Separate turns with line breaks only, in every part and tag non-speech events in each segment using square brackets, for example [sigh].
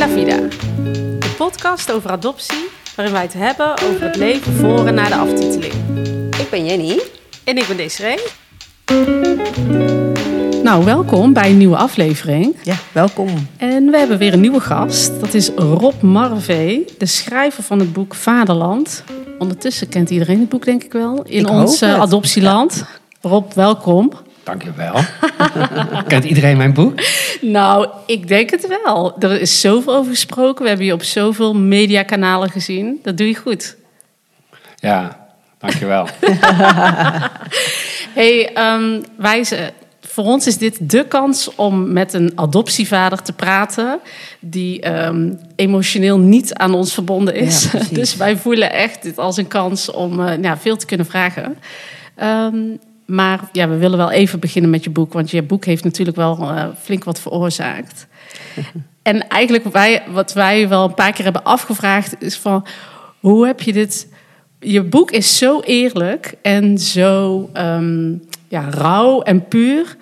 la Vida, de podcast over adoptie, waarin wij het hebben over het leven voor en na de aftiteling.
Ik ben Jenny.
En ik ben Desiree. Nou, welkom bij een nieuwe aflevering.
Ja, welkom.
En we hebben weer een nieuwe gast. Dat is Rob Marvee, de schrijver van het boek Vaderland. Ondertussen kent iedereen het boek, denk ik wel, in
Ik
ons eh, adoptieland. Rob, welkom.
Dankjewel. [laughs] Kent iedereen mijn boek?
Nou, ik denk het wel. Er is zoveel over gesproken. We hebben je op zoveel mediakanalen gezien. Dat doe je goed.
Ja, dankjewel. [laughs]
Hey, ehm wijze. Voor ons is dit de kans om met een adoptievader te praten die ehm, emotioneel niet aan ons verbonden is.
Ja, [laughs]
dus wij voelen echt dit als een kans om eh, ja, veel te kunnen vragen. Ehm, maar ja, we willen wel even beginnen met je boek, want je boek heeft natuurlijk wel eh, flink wat veroorzaakt. [laughs] en eigenlijk wat wij, wat wij wel een paar keer hebben afgevraagd is van hoe heb je dit je boek is zo eerlijk en zo ehm, ja, rauw en puur.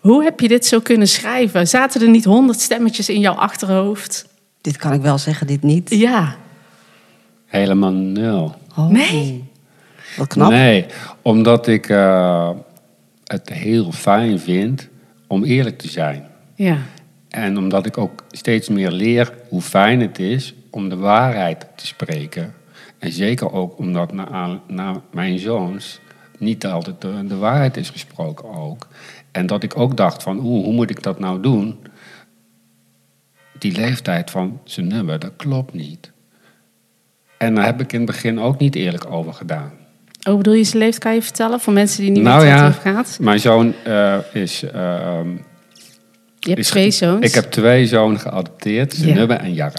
Hoe heb je dit zo kunnen schrijven? Zaten er niet honderd stemmetjes in jouw achterhoofd?
Dit kan ik wel zeggen, dit niet.
Ja.
Helemaal nul.
Oh,
Nee?
Knap.
Nee, omdat ik eh, het heel fijn vind om eerlijk te zijn.
Ja.
En omdat ik ook steeds meer leer hoe fijn het is om de waarheid te spreken. En zeker ook omdat na, mijn zoons niet altijd de, de waarheid is gesproken ook. En dat ik ook dacht van, oeh, hoe moet ik dat nou doen? Die leeftijd van zijn nummer, dat klopt niet. En daar heb ik in het begin ook niet eerlijk over gedaan.
Oh, bedoel je zijn leeft, kan je vertellen voor mensen die niet
Nou
weten
ja.
wat het over gaat?
Mijn zoon eh, is... ehm,
Je hebt
is-
twee zoons.
Ik heb twee zonen geadopteerd,
Ja.
En Jarre.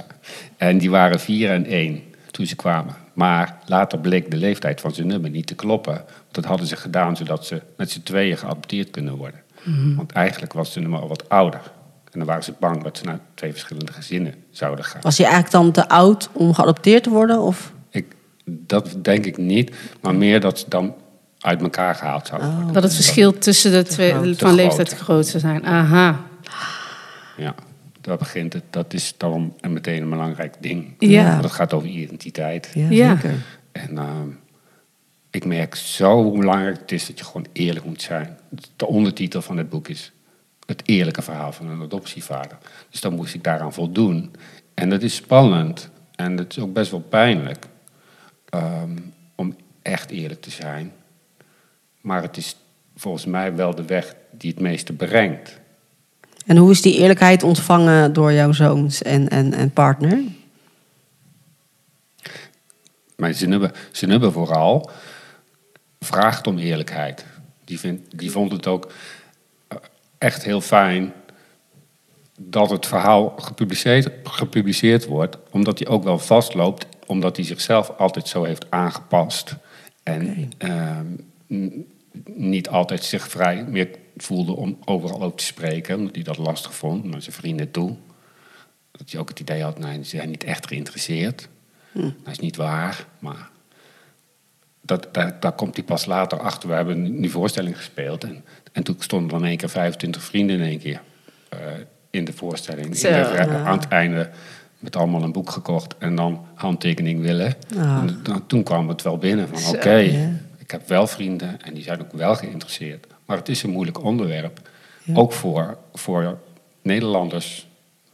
En die waren vier en één toen ze kwamen. Maar later bleek de leeftijd van Zenubbe niet te kloppen. Dat hadden ze gedaan zodat ze met z'n tweeën geadopteerd kunnen worden.
Mhm.
Want eigenlijk was Zenubbe al wat ouder. En dan waren ze bang dat ze naar twee verschillende gezinnen zouden gaan.
Was hij eigenlijk dan te oud om geadopteerd te worden? Of?
Dat denk ik niet, maar meer dat ze dan uit elkaar gehaald zouden
Oh.
worden.
dat het verschil tussen de twee
groot.
van leeftijd te groot zou zijn. Aha.
Ja, daar begint het. Dat is dan een meteen een belangrijk ding.
Ja.
Want het gaat over identiteit.
Ja,
Ja.
zeker.
En ehm, ik merk zo hoe belangrijk het is dat je gewoon eerlijk moet zijn. De ondertitel van het boek is Het eerlijke verhaal van een adoptievader. Dus dan moest ik daaraan voldoen. En dat is spannend. En het is ook best wel pijnlijk. Ehm, om echt eerlijk te zijn. Maar het is volgens mij wel de weg die het meeste brengt.
En hoe is die eerlijkheid ontvangen door jouw zoons en, en, en partner?
Zenubbe, Zenubbe vooral vraagt om eerlijkheid. Die, vindt, die vond het ook eh, echt heel fijn dat het verhaal gepubliceerd, gepubliceerd wordt. Omdat hij ook wel vastloopt, omdat hij zichzelf altijd zo heeft aangepast. En ehm, niet altijd zich vrij meer voelde om overal ook te spreken. Omdat hij dat lastig vond, naar zijn vrienden toe. Dat hij ook het idee had, nee, ze zijn niet echt geïnteresseerd. Dat is niet waar, maar dat, daar, daar komt hij pas later achter. We hebben die voorstelling gespeeld en, en toen stonden er in één keer 25 vrienden in één keer eh, in de voorstelling.
Zo.
In de- aan het einde met allemaal een boek gekocht en dan handtekening willen.
Ah.
En dan, toen kwam het wel binnen van oké,
ja.
ik heb wel vrienden en die zijn ook wel geïnteresseerd. Maar het is een moeilijk onderwerp, ook voor, voor Nederlanders.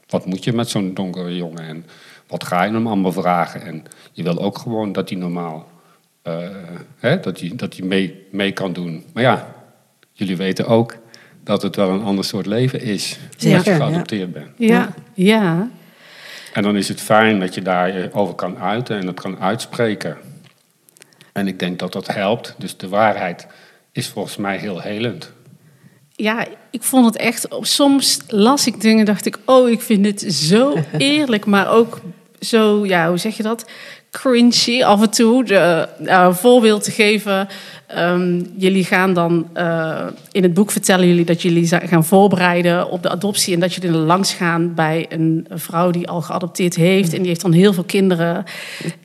Wat moet je met zo'n donkere jongen en wat ga je hem allemaal vragen? En je wil ook gewoon dat hij normaal, eh, hè, dat hij, dat hij mee, mee kan doen. Maar ja, jullie weten ook dat het wel een ander soort leven is als
Zeker,
je
ja.
geadopteerd bent.
Ja. Ja.
En dan is het fijn dat je daarover kan uiten en het kan uitspreken. En ik denk dat dat helpt. Dus de waarheid is volgens mij heel helend.
Ja, ik vond het echt. Soms las ik dingen, dacht ik, oh, ik vind dit zo [laughs] eerlijk, maar ook zo, ja, hoe zeg je dat? Cringy af en toe. De, nou, een voorbeeld te geven. Ehm, jullie gaan dan eh, in het boek vertellen jullie dat jullie gaan voorbereiden op de adoptie en dat jullie er langs gaan bij een vrouw die al geadopteerd heeft en die heeft dan heel veel kinderen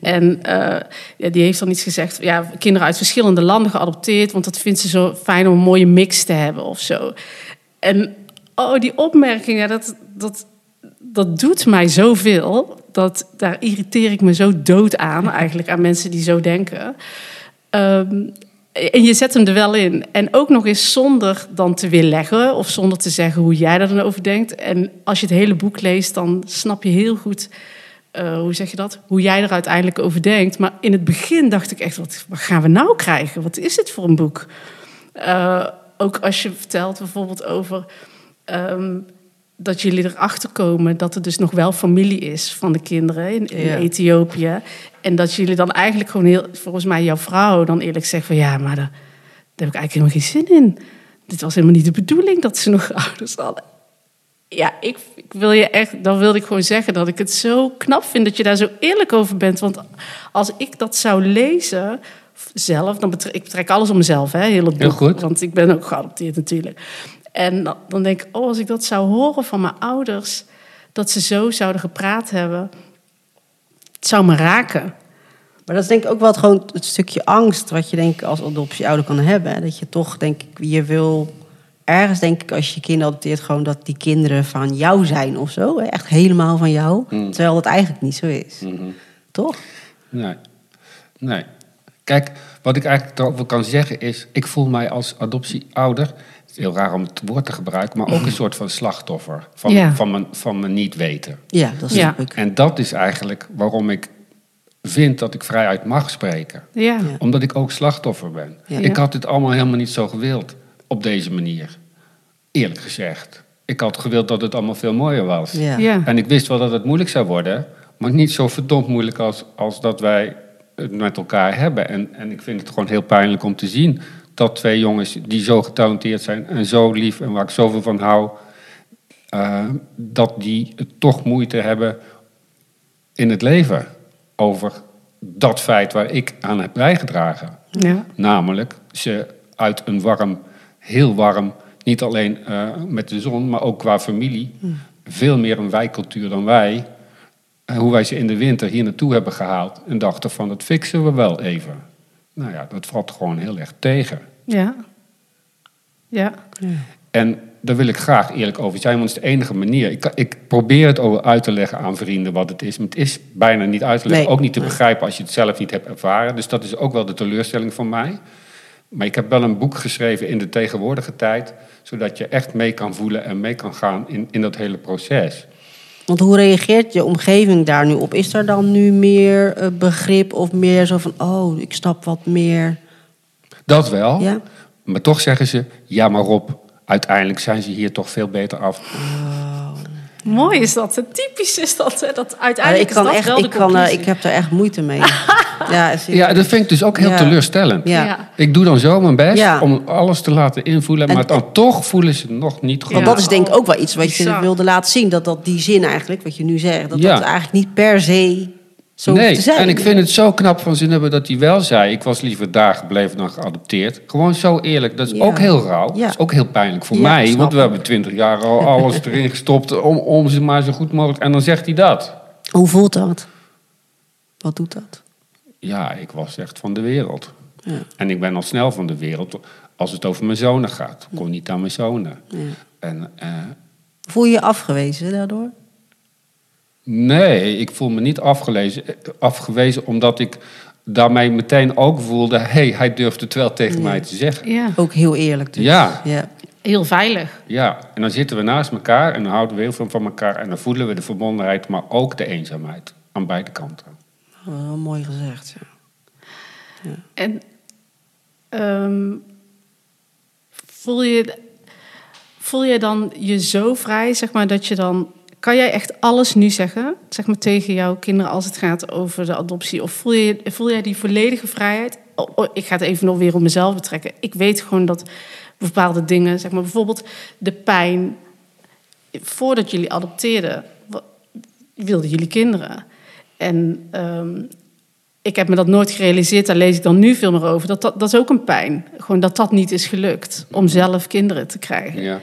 en eh, die heeft dan iets gezegd, ja, kinderen uit verschillende landen geadopteerd, want dat vindt ze zo fijn om een mooie mix te hebben of zo. En oh, die opmerkingen, dat, dat, dat doet mij zoveel. Dat, daar irriteer ik me zo dood aan, eigenlijk, aan mensen die zo denken. Ehm, en je zet hem er wel in. En ook nog eens zonder dan te weerleggen of zonder te zeggen hoe jij er dan over denkt. En als je het hele boek leest, dan snap je heel goed, eh, hoe zeg je dat, hoe jij er uiteindelijk over denkt. Maar in het begin dacht ik echt, wat, wat gaan we nou krijgen? Wat is dit voor een boek? Eh, ook als je vertelt bijvoorbeeld over ehm, dat jullie erachter komen dat er dus nog wel familie is van de kinderen in, in
Ja.
Ethiopië. En dat jullie dan eigenlijk gewoon heel, volgens mij jouw vrouw dan eerlijk zegt van ja, maar daar, daar heb ik eigenlijk helemaal geen zin in. Dit was helemaal niet de bedoeling dat ze nog [laughs] ouders hadden. Ja, ik, ik wil je echt, dan wilde ik gewoon zeggen dat ik het zo knap vind dat je daar zo eerlijk over bent. Want als ik dat zou lezen zelf, dan betrek ik betrek alles op mezelf, hè, heel het boek.
Heel goed.
Want ik ben ook geadopteerd natuurlijk. En dan, denk ik, oh, als ik dat zou horen van mijn ouders, dat ze zo zouden gepraat hebben, het zou me raken.
Maar dat is denk ik ook wel het, gewoon het stukje angst wat je denk ik als adoptieouder kan hebben. hè. Dat je toch denk ik, je wil ergens denk ik als je kinderen adopteert gewoon dat die kinderen van jou zijn of zo. hè. Echt helemaal van jou. Terwijl dat eigenlijk niet zo is. Toch?
Nee. Nee. Kijk, wat ik eigenlijk erover kan zeggen is... ik voel mij als adoptieouder... is heel raar om het woord te gebruiken... maar ook een [laughs] soort van slachtoffer van,
Ja.
van, mijn, van mijn niet weten.
Ja, dat is
Ja.
En dat is eigenlijk waarom ik vind dat ik vrijheid mag spreken.
Ja.
Omdat ik ook slachtoffer ben.
Ja.
Ik had dit allemaal helemaal niet zo gewild op deze manier. Eerlijk gezegd. Ik had gewild dat het allemaal veel mooier was.
Ja.
Ja.
En ik wist wel dat het moeilijk zou worden, maar niet zo verdomd moeilijk als, als dat wij het met elkaar hebben. En, en ik vind het gewoon heel pijnlijk om te zien dat twee jongens die zo getalenteerd zijn en zo lief en waar ik zoveel van hou, eh, dat die het toch moeite hebben in het leven over dat feit waar ik aan heb bijgedragen.
Ja.
Namelijk ze uit een warm, heel warm, niet alleen eh, met de zon, maar ook qua familie, veel meer een wijkcultuur dan wij. En hoe wij ze in de winter hier naartoe hebben gehaald en dachten van dat fixen we wel even. Nou ja, dat valt gewoon heel erg tegen.
Ja. Ja.
En daar wil ik graag eerlijk over zijn, want het is de enige manier. Ik, ik probeer het over uit te leggen aan vrienden wat het is. Maar het is bijna niet uit te leggen.
Nee.
Ook niet te begrijpen als je het zelf niet hebt ervaren. Dus dat is ook wel de teleurstelling van mij. Maar ik heb wel een boek geschreven in de tegenwoordige tijd. Zodat je echt mee kan voelen en mee kan gaan in, in dat hele proces.
Want hoe reageert je omgeving daar nu op? Is er dan nu meer eh, begrip of meer zo van... oh, ik snap wat meer?
Dat wel.
Ja?
Maar toch zeggen ze, ja maar Rob, uiteindelijk zijn ze hier toch veel beter af.
Mooi is dat. Typisch is dat. Hè? dat uiteindelijk
ik, kan
is dat
echt,
wel de
ik, kan,
conclusie.
ik heb er echt moeite mee. [laughs] ja, is-
Ja, dat vind ik dus ook heel
Ja.
teleurstellend.
Ja.
Ja.
Ik doe dan zo mijn best
Ja.
om alles te laten invullen,
En-
maar dan toch voelen ze het nog niet goed.
Want dat is denk ik ook wel iets wat je wilde laten zien. Dat, dat die zin eigenlijk, wat je nu zegt... dat
Ja.
dat eigenlijk niet per se zo
nee,
te zijn.
en ik vind het zo knap van Zinnebe dat hij wel zei... ik was liever daar gebleven dan geadopteerd. Gewoon zo eerlijk. Dat is
Ja.
ook heel rauw.
Ja.
Dat is ook heel pijnlijk voor
Ja,
mij. Want we hebben twintig jaar al alles [laughs] erin gestopt... Om, om ze maar zo goed mogelijk... En dan zegt hij dat.
Hoe voelt dat? Wat doet dat?
Ja, ik was echt van de wereld.
Ja.
En ik ben al snel van de wereld als het over mijn zonen gaat. Ik kon niet aan mijn zonen.
Ja.
En... eh,
Voel je je afgewezen daardoor?
Nee, ik voel me niet afgelezen, afgewezen omdat ik daarmee meteen ook voelde... hé, hey, hij durft het wel tegen mij te zeggen.
Ja.
Ook heel eerlijk dus.
Ja.
ja.
Heel veilig.
Ja, en dan zitten we naast elkaar en dan houden we heel veel van elkaar... en dan voelen we de verbondenheid, maar ook de eenzaamheid aan beide kanten.
Oh, mooi gezegd. Ja.
En ehm, voel, je, voel je dan je zo vrij, zeg maar, dat je dan... Kan jij echt alles nu zeggen, zeg maar, tegen jouw kinderen als het gaat over de adoptie? Of voel, je, voel jij die volledige vrijheid? Oh, oh, ik ga het even nog weer op mezelf betrekken. Ik weet gewoon dat bepaalde dingen, zeg maar, bijvoorbeeld de pijn... Voordat jullie adopteerden, wilden jullie kinderen. En ehm, ik heb me dat nooit gerealiseerd, daar lees ik dan nu veel meer over. Dat, dat, dat is ook een pijn. Gewoon dat dat niet is gelukt om zelf kinderen te krijgen.
Ja.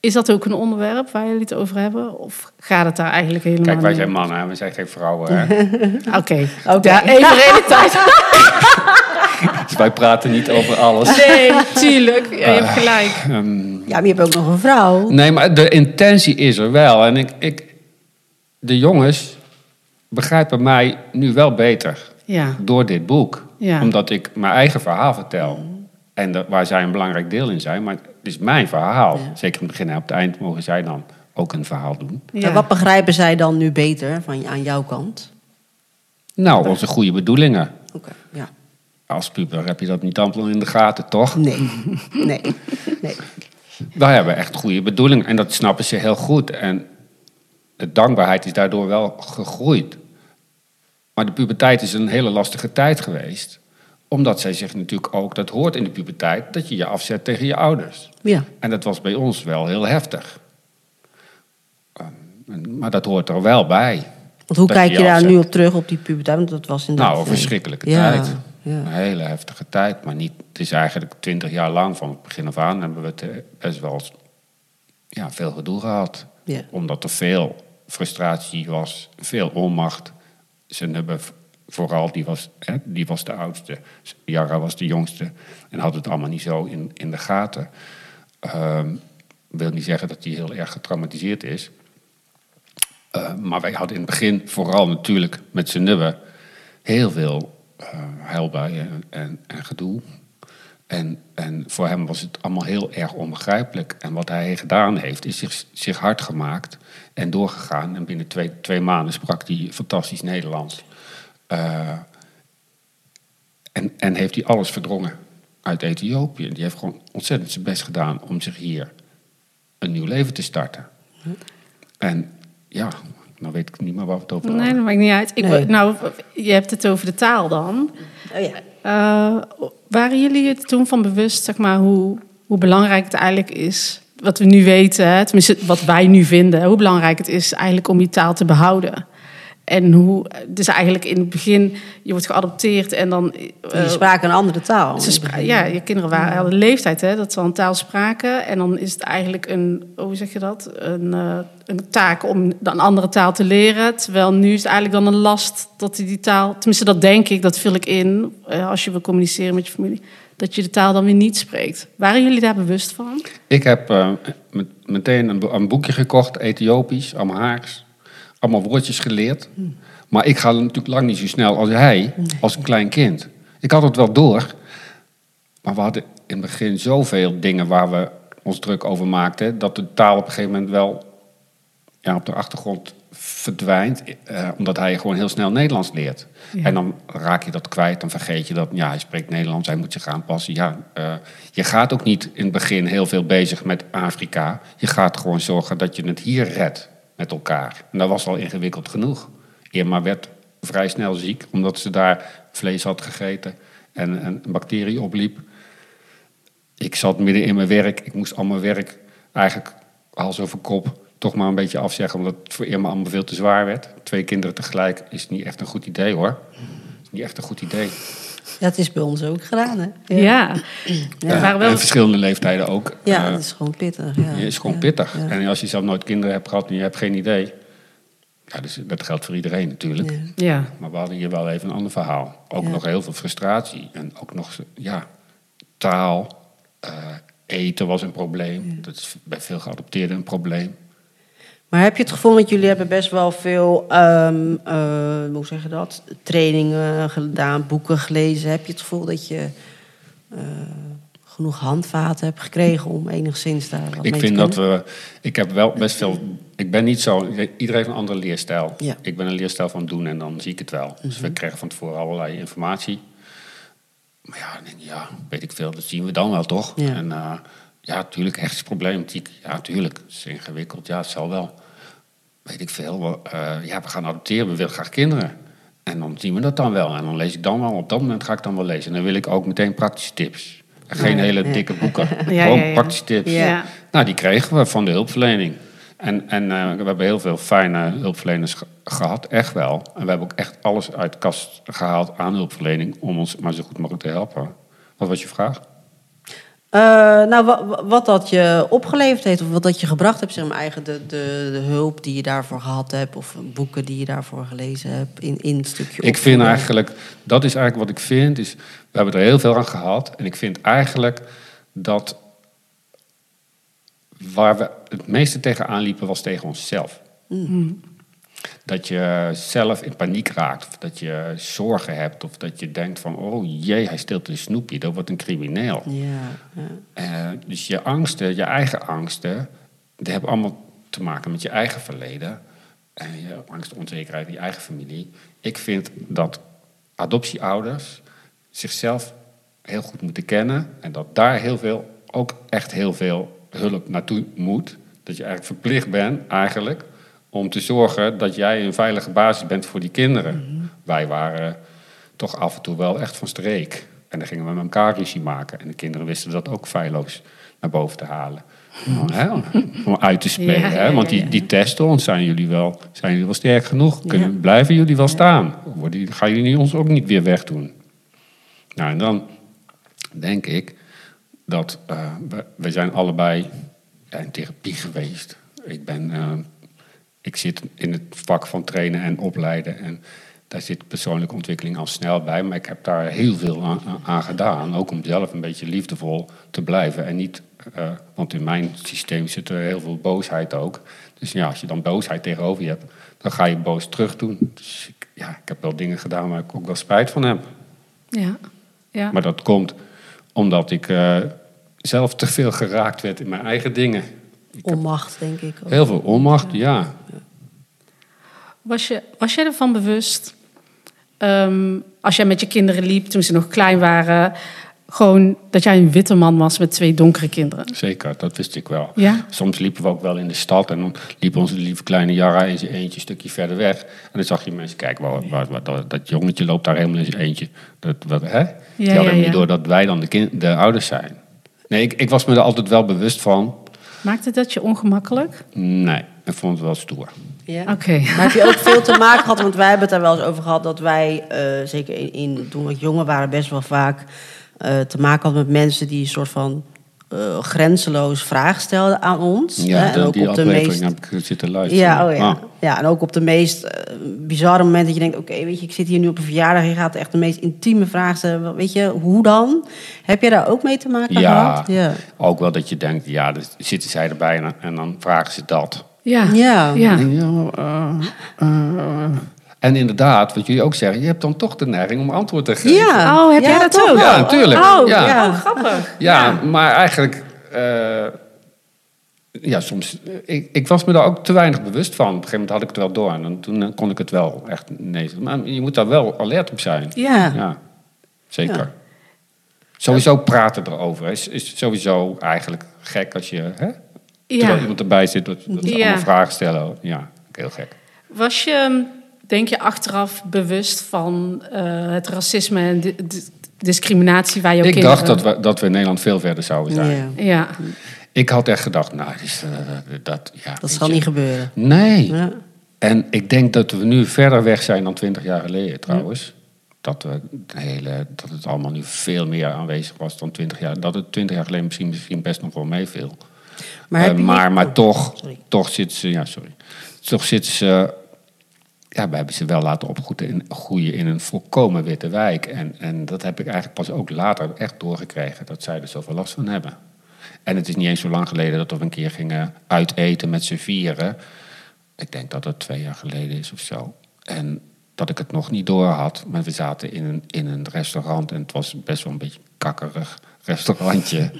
Is dat ook een onderwerp waar jullie het over hebben? Of gaat het daar eigenlijk helemaal
Kijk, wij zijn mannen, hè, we zijn geen vrouwen. Hè? [laughs]
Oké,
Oké.
Ja, even realiteit. [laughs]
dus wij praten niet over alles.
Nee, tuurlijk. Ja, je hebt gelijk.
Ehm,
ja, maar je hebt ook nog een vrouw.
Nee, maar de intentie is er wel. En ik, ik, de jongens begrijpen mij nu wel beter
Ja.
door dit boek.
Ja.
Omdat ik mijn eigen verhaal vertel. En dat- waar zij een belangrijk deel in zijn. Maar is mijn verhaal. Zeker in het begin en op het eind mogen zij dan ook een verhaal doen.
Ja.
En wat begrijpen zij dan nu beter van, aan jouw kant?
Nou, onze goede bedoelingen.
Oké, ja.
Als puber heb je dat niet allemaal in de gaten, toch?
Nee, nee, nee.
Wij hebben echt goede bedoelingen. En dat snappen ze heel goed. En de dankbaarheid is daardoor wel gegroeid. Maar de puberteit is een hele lastige tijd geweest. Omdat zij zich natuurlijk ook, dat hoort in de puberteit, dat je je afzet tegen je ouders.
Ja,
En dat was bij ons wel heel heftig. Ehm, Maar dat hoort er wel bij.
want hoe kijk je daar nu op terug, op die puberteit? Want dat was inderdaad...
Nou, een verschrikkelijke
Ja,
tijd.
ja.
Een hele heftige tijd. Maar niet, het is eigenlijk twintig jaar lang, van het begin af aan, hebben we het eh, best wel ja, veel gedoe gehad.
Ja.
Omdat er veel frustratie was, veel onmacht. Ze hebben vooral, die was, hè, die was de oudste. Jara was de jongste. En had het allemaal niet zo in, in de gaten. Ehm wil niet zeggen dat hij heel erg getraumatiseerd is. Eh, maar wij hadden in het begin vooral natuurlijk met z'n nubben heel veel eh huilbuien en, en, en gedoe. En, en voor hem was het allemaal heel erg onbegrijpelijk. En wat hij gedaan heeft, is zich, zich hard gemaakt en doorgegaan. En binnen twee, twee maanden sprak hij fantastisch Nederlands. Eh, en, en heeft hij alles verdrongen uit Ethiopië. Die heeft gewoon ontzettend zijn best gedaan om zich hier een nieuw leven te starten. En ja, nou weet ik niet meer waar we het over
Nee,
hadden.
dat maakt niet uit. Ik,
Nee.
Nou, je hebt het over de taal dan.
Oh ja.
Eh, waren jullie het toen van bewust, zeg maar, hoe, hoe belangrijk het eigenlijk is, wat we nu weten, tenminste wat wij nu vinden, hoe belangrijk het is eigenlijk om je taal te behouden? En hoe, dus eigenlijk in het begin, je wordt geadopteerd en dan... eh,
Je sprak een andere taal.
ze spra- ja, je kinderen waren, hadden de leeftijd hè, dat ze al een taal spraken. En dan is het eigenlijk een, hoe zeg je dat? Een, eh, een taak om dan een andere taal te leren. Terwijl nu is het eigenlijk dan een last dat je die taal, tenminste dat denk ik, dat vul ik in eh, als je wil communiceren met je familie, dat je de taal dan weer niet spreekt. Waren jullie daar bewust van?
Ik heb eh, met- meteen een, een boekje gekocht, Ethiopisch, Amharisch. Allemaal woordjes geleerd. Maar ik ga natuurlijk lang niet zo snel als hij, als een klein kind. Ik had het wel door. Maar we hadden in het begin zoveel dingen waar we ons druk over maakten... dat de taal op een gegeven moment wel ja, op de achtergrond verdwijnt. eh, omdat hij gewoon heel snel Nederlands leert.
Ja.
En dan raak je dat kwijt, dan vergeet je dat. Ja, hij spreekt Nederlands, hij moet zich aanpassen. Ja, eh, je gaat ook niet in het begin heel veel bezig met Afrika. Je gaat gewoon zorgen dat je het hier redt met elkaar. En dat was al ingewikkeld genoeg. Irma werd vrij snel ziek, omdat ze daar vlees had gegeten en een bacterie opliep. Ik zat midden in mijn werk. Ik moest al mijn werk eigenlijk hals over kop toch maar een beetje afzeggen, omdat het voor Irma allemaal veel te zwaar werd. Twee kinderen tegelijk is niet echt een goed idee hoor. Is niet echt een goed idee.
Dat is bij ons ook gedaan, hè?
Ja.
Ja. [clears throat]
Er waren wel
En verschillende leeftijden ook.
Ja,
Eh,
dat is gewoon pittig. Ja.
is gewoon
Ja,
pittig.
ja.
En als je zelf nooit kinderen hebt gehad en je hebt geen idee. Ja, dus dat geldt voor iedereen natuurlijk.
Ja.
Ja.
Maar we hadden hier wel even een ander verhaal. Ook
Ja.
nog heel veel frustratie. En ook nog, ja, taal. eh, eten was een probleem. Dat is bij veel geadopteerden een probleem.
Maar heb je het gevoel, want jullie hebben best wel veel, eh, hoe zeg je dat, trainingen gedaan, boeken gelezen. Heb je het gevoel dat je eh, genoeg handvaten hebt gekregen om enigszins daar wat
Ik
mee
vind
te
dat we. Ik heb wel best veel. Ik ben niet zo. Iedereen heeft een andere leerstijl.
Ja.
Ik ben een leerstijl van doen en dan zie ik het wel. Dus we krijgen van tevoren allerlei informatie. Maar ja, ja, weet ik veel. Dat zien we dan wel toch?
Ja.
En eh, ja, tuurlijk, hechtsproblematiek. Ja, tuurlijk. Het is ingewikkeld. Ja, het zal wel. Weet ik veel. We, eh, ja, we gaan adopteren. We willen graag kinderen. En dan zien we dat dan wel. En dan lees ik dan wel. Op dat moment ga ik dan wel lezen. En dan wil ik ook meteen praktische tips. En Geen
Ja,
hele
ja.
dikke boeken. [laughs]
Ja,
Gewoon
ja, ja.
praktische tips. Nou, die kregen we van de hulpverlening. En, en eh, we hebben heel veel fijne hulpverleners ge- gehad, echt wel. En we hebben ook echt alles uit de kast gehaald aan hulpverlening... om ons maar zo goed mogelijk te helpen. Wat was je vraag?
Eh, nou, wat, wat dat je opgeleverd heeft, of wat dat je gebracht hebt, zeg maar, eigen de, de, de hulp die je daarvoor gehad hebt, of boeken die je daarvoor gelezen hebt, in, in het stukje
Ik vind eigenlijk, dat is eigenlijk wat ik vind, is, we hebben er heel veel aan gehad. En ik vind eigenlijk dat waar we het meeste tegenaan liepen, was tegen onszelf. Dat je zelf in paniek raakt. Of dat je zorgen hebt. Of dat je denkt van, oh jee, hij steelt een snoepje. Dat wordt een crimineel.
Ja, ja.
Eh, dus je angsten, je eigen angsten, die hebben allemaal te maken met je eigen verleden. En je angst, onzekerheid je eigen familie. Ik vind dat adoptieouders zichzelf heel goed moeten kennen. En dat daar heel veel, ook echt heel veel hulp naartoe moet. Dat je eigenlijk verplicht bent, eigenlijk, om te zorgen dat jij een veilige basis bent voor die kinderen. Wij waren toch af en toe wel echt van streek. En dan gingen we met elkaar ruzie maken. En de kinderen wisten dat ook feilloos naar boven te halen. Om, hè, om uit te spelen.
Ja,
hè? Want die, die testen ons, zijn jullie wel, zijn jullie wel sterk genoeg? Kunnen,
Ja.
Blijven jullie wel staan? Worden, gaan jullie ons ook niet weer wegdoen? Nou, en dan denk ik dat eh, we, we zijn allebei in therapie geweest. Ik, ben, eh, ik zit in het vak van trainen en opleiden. En daar zit persoonlijke ontwikkeling al snel bij. Maar ik heb daar heel veel aan, aan gedaan. Ook om zelf een beetje liefdevol te blijven. En niet, eh, want in mijn systeem zit er heel veel boosheid ook. Dus ja, als je dan boosheid tegenover je hebt, dan ga je boos terug doen. Dus ik, ja, ik heb wel dingen gedaan waar ik ook wel spijt van heb.
Ja. ja.
Maar dat komt omdat ik eh, zelf te veel geraakt werd in mijn eigen dingen.
Onmacht, denk ik. Ook.
Heel veel onmacht, ja.
Was, je, was jij ervan bewust, ehm, als jij met je kinderen liep toen ze nog klein waren, gewoon dat jij een witte man was met twee donkere kinderen?
Zeker, dat wist ik wel.
Ja?
Soms liepen we ook wel in de stad en dan liep onze lieve kleine Jara in zijn eentje een stukje verder weg. En dan zag je mensen kijken, waar, waar, waar- dat, dat jongetje loopt daar helemaal in zijn eentje. Dat, wat, hè? Die
Ja,
hadden
ja,
niet door dat wij dan de, kind, de ouders zijn. Nee, ik, ik was me er altijd wel bewust van.
Maakte dat je ongemakkelijk?
Nee, ik vond het wel stoer.
Ja.
Oké.
Maar heb je ook veel te maken gehad? Want wij hebben het daar wel eens over gehad dat wij, eh, zeker in, in, toen we jonger waren, best wel vaak eh, te maken hadden met mensen die een soort van eh, grenzeloos vragen stelden aan ons.
Ja,
hè,
de-
en ook
die
op de meest.
heb ik zitten luisteren.
Ja, oh ja.
Ah.
ja, en ook op de meest bizarre momenten dat je denkt... oké, weet je, ik zit hier nu op een verjaardag... en je gaat echt de meest intieme vragen stellen. Weet je, hoe dan? Heb je daar ook mee te maken
Ja,
gehad? Ja.
ook wel dat je denkt, ja, dan zitten zij erbij en, en dan vragen ze dat.
Ja.
Ja.
Ja.
Ja, eh, eh. En inderdaad, wat jullie ook zeggen, je hebt dan toch de neiging om antwoord te geven.
Ja.
Oh, heb
Ja,
jij dat ook?
Ja, natuurlijk.
Oh,
Ja.
ja. Oh, grappig.
Ja, maar eigenlijk, eh, ja, soms, ik, ik was me daar ook te weinig bewust van. Op een gegeven moment had ik het wel door en dan, toen kon ik het wel echt nee. Maar je moet daar wel alert op zijn.
Ja.
Ja, zeker.
Ja.
Sowieso praten erover is, is sowieso eigenlijk gek als je, hè? Terwijl
Ja.
iemand erbij zit, dat, dat ze
Ja.
allemaal vragen stellen. Ja, heel gek.
Was je, denk je, achteraf bewust van eh, het racisme en di- di- discriminatie waar jouw
Ik
kinderen...
dacht dat we, dat we in Nederland veel verder zouden zijn.
Ja.
Ja.
Ik had echt gedacht, nou, dus, eh, dat, ja,
Dat zal
je.
niet gebeuren.
Nee.
Ja.
En ik denk dat we nu verder weg zijn dan twintig jaar geleden trouwens. Dat, we de hele, dat het allemaal nu veel meer aanwezig was dan twintig jaar. Dat het twintig jaar geleden misschien, misschien best nog wel meeviel.
Maar,
Eh,
je
maar, maar
oh,
toch,
sorry.
toch zitten ze, ja, sorry. Toch zitten ze, ja, we hebben ze wel laten opgroeien in, groeien in een volkomen witte wijk. En, en dat heb ik eigenlijk pas ook later echt doorgekregen, dat zij er zoveel last van hebben. En het is niet eens zo lang geleden dat we een keer gingen uiteten met z'n vieren. Ik denk dat het twee jaar geleden is of zo. En dat ik het nog niet door had. Maar we zaten in een, in een restaurant en het was best wel een beetje kakkerig restaurantje.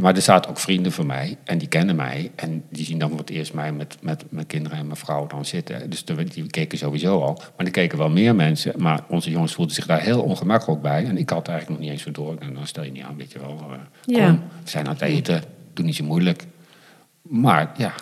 maar er zaten ook vrienden van mij en die kennen mij. En die zien dan voor het eerst mij met, met mijn kinderen en mijn vrouw dan zitten. Dus de- die keken sowieso al. Maar er keken wel meer mensen. Maar onze jongens voelden zich daar heel ongemakkelijk bij. En ik had eigenlijk nog niet eens zo door. En dan stel je niet aan, weet je wel. eh, kom,
Ja.
we zijn aan het eten. Doe niet zo moeilijk. Maar ja,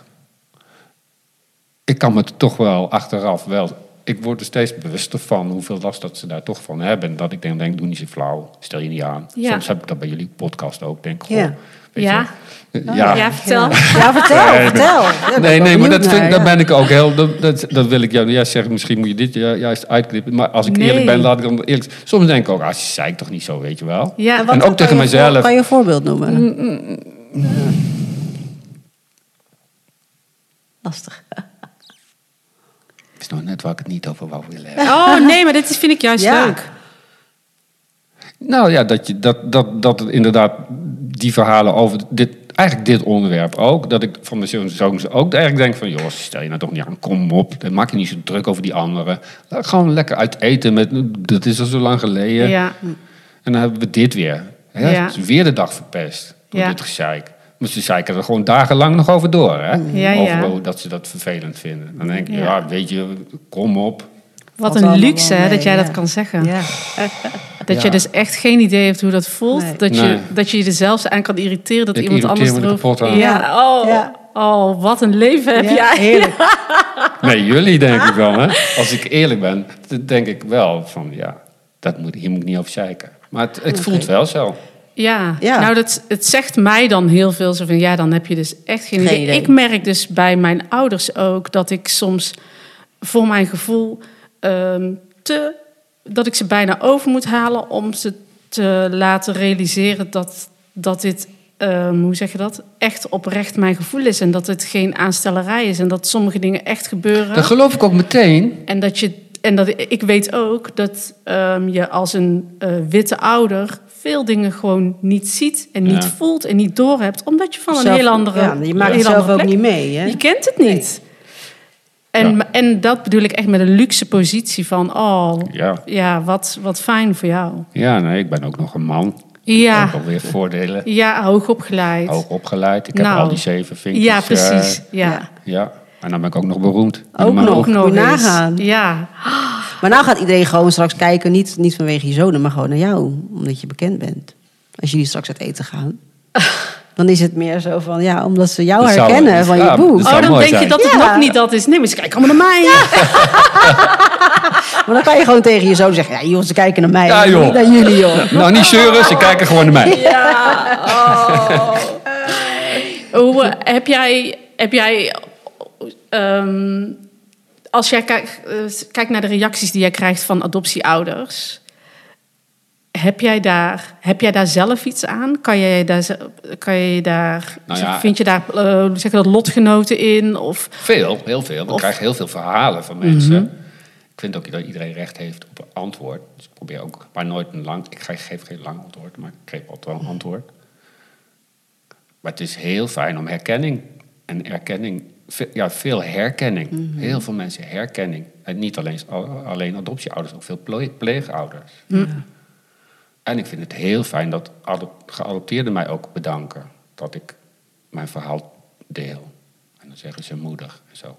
ik kan me toch wel achteraf wel. Ik word er steeds bewuster van hoeveel last dat ze daar toch van hebben. En dat ik denk, denk doe niet zo flauw, stel je niet aan.
Ja.
Soms heb ik dat bij jullie podcast ook. Denk, goh,
Ja.
weet
Ja.
je,
Ja,
ja.
vertel.
Ja, vertel,
Nee,
vertel. Ja,
Nee, nee, maar dat, vind,
naar,
dat ben ik ook heel. Dat, dat, dat wil ik jou juist zeggen. Misschien moet je dit ju- juist uitknippen. Maar als ik
Nee.
eerlijk ben, laat ik dan eerlijk. Soms denk ik ook, ah, zei ik toch niet zo, weet je wel.
Ja.
En,
ook tegen mezelf.
Kan je een voorbeeld noemen? Lastig.
Het is nog net waar ik het niet over wou willen hebben.
Oh nee, maar dit is- vind ik juist
Ja.
leuk.
Nou ja, dat, je, dat, dat, dat het inderdaad die verhalen over dit, eigenlijk dit onderwerp ook. Dat ik van mijn zoons zoons ook eigenlijk denk van... joh, stel je nou toch niet aan, kom op. Dan maak je niet zo druk over die anderen. Laat gewoon lekker uit eten. Met, dat is al zo lang geleden.
Ja,
En dan hebben we dit weer. Hè?
Ja.
Het is weer de dag verpest door
Ja.
dit gezeik. Maar ze zeiken er gewoon dagenlang nog over door. Hè?
Ja,
over
ja.
dat ze dat vervelend vinden. Dan denk ik,
Ja.
ja, weet je, kom op.
wat een luxe hè, dat jij
ja.
dat kan zeggen.
Ja. [laughs]
Dat
Ja.
je dus echt geen idee hebt hoe dat voelt.
Nee.
Dat, je,
Nee.
dat je je er zelfs aan kan irriteren dat
Ik
iemand
irriteer
anders
er
erover... Ja, oh,
Ja.
oh, wat een leven heb
Ja,
jij.
heerlijk. [laughs]
Nee, jullie denk ik wel. Hè? Als ik eerlijk ben, dan denk ik wel van... ja, dat moet, hier moet ik niet over zeiken. Maar het, het voelt wel zo.
Ja,
Ja.
nou dat, het zegt mij dan heel veel zo van ja, dan heb je dus echt geen,
Geen
idee.
idee.
Ik merk dus bij mijn ouders ook dat ik soms voor mijn gevoel ehm, te dat ik ze bijna over moet halen om ze te laten realiseren dat, dat dit, ehm, hoe zeg je dat, echt oprecht mijn gevoel is en dat het geen aanstellerij is en dat sommige dingen echt gebeuren.
Dat geloof ik ook meteen.
En dat je en dat ik weet ook dat ehm, je als een eh, witte ouder veel dingen gewoon niet ziet en niet
Ja.
voelt en niet doorhebt, omdat je van een heel andere.
Ja, je maakt het zelf ook
plek-
niet mee, hè?
Je kent het niet. En,
Ja.
en dat bedoel ik echt met een luxe positie van, oh,
Ja.
ja, wat, wat fijn voor jou.
Ja, nee, ik ben ook nog een man.
Ja,
Ook alweer voordelen.
ja hoog opgeleid.
Hoog opgeleid. Ik heb
Nou.
al die zeven vinkjes.
ja,
eh,
precies. ja.
ja.
ja, en dan ben ik ook nog beroemd.
Ook nog.
Ook nog
nagaan.
Ja,
Maar nou gaat iedereen gewoon straks kijken, niet, niet vanwege je zonen, maar gewoon naar jou, omdat je bekend bent. Als jullie straks uit eten gaan. [laughs] Dan is het meer zo van, ja, omdat ze jou
Dat zou-
herkennen van
ja,
je boek.
oh, dan denk je dat het
Ja.
nog niet dat is. Nee, maar ze kijken allemaal naar mij. [laughs] [laughs]
Maar dan kan je gewoon tegen je zoon zeggen, ja joh, ze kijken naar mij,
Ja, joh.
niet naar jullie joh.
Nou, niet zeuren, ze kijken gewoon naar mij.
Ja. Oh. Hoe eh, heb jij, heb jij ehm, als jij kijkt, eh, kijkt naar de reacties die jij krijgt van adoptieouders, heb jij daar, heb jij daar zelf iets aan? Kan jij daar, kan je daar,
Nou ja.
vind je daar, zeg je dat, lotgenoten in? Of,
Veel, heel veel. We krijgen heel veel verhalen van mensen. Ik vind ook dat iedereen recht heeft op een antwoord. Dus ik probeer ook, maar nooit een lang. Ik ge- geef geen lang antwoord, maar ik geef altijd wel een antwoord. Maar het is heel fijn om herkenning. En erkenning, ve- ja, veel herkenning. Heel veel mensen herkenning. En niet alleen, alleen adoptieouders, ook veel ple- pleegouders. En ik vind het heel fijn dat adop- geadopteerden mij ook bedanken. Dat ik mijn verhaal deel. En dan zeggen ze moedig en zo.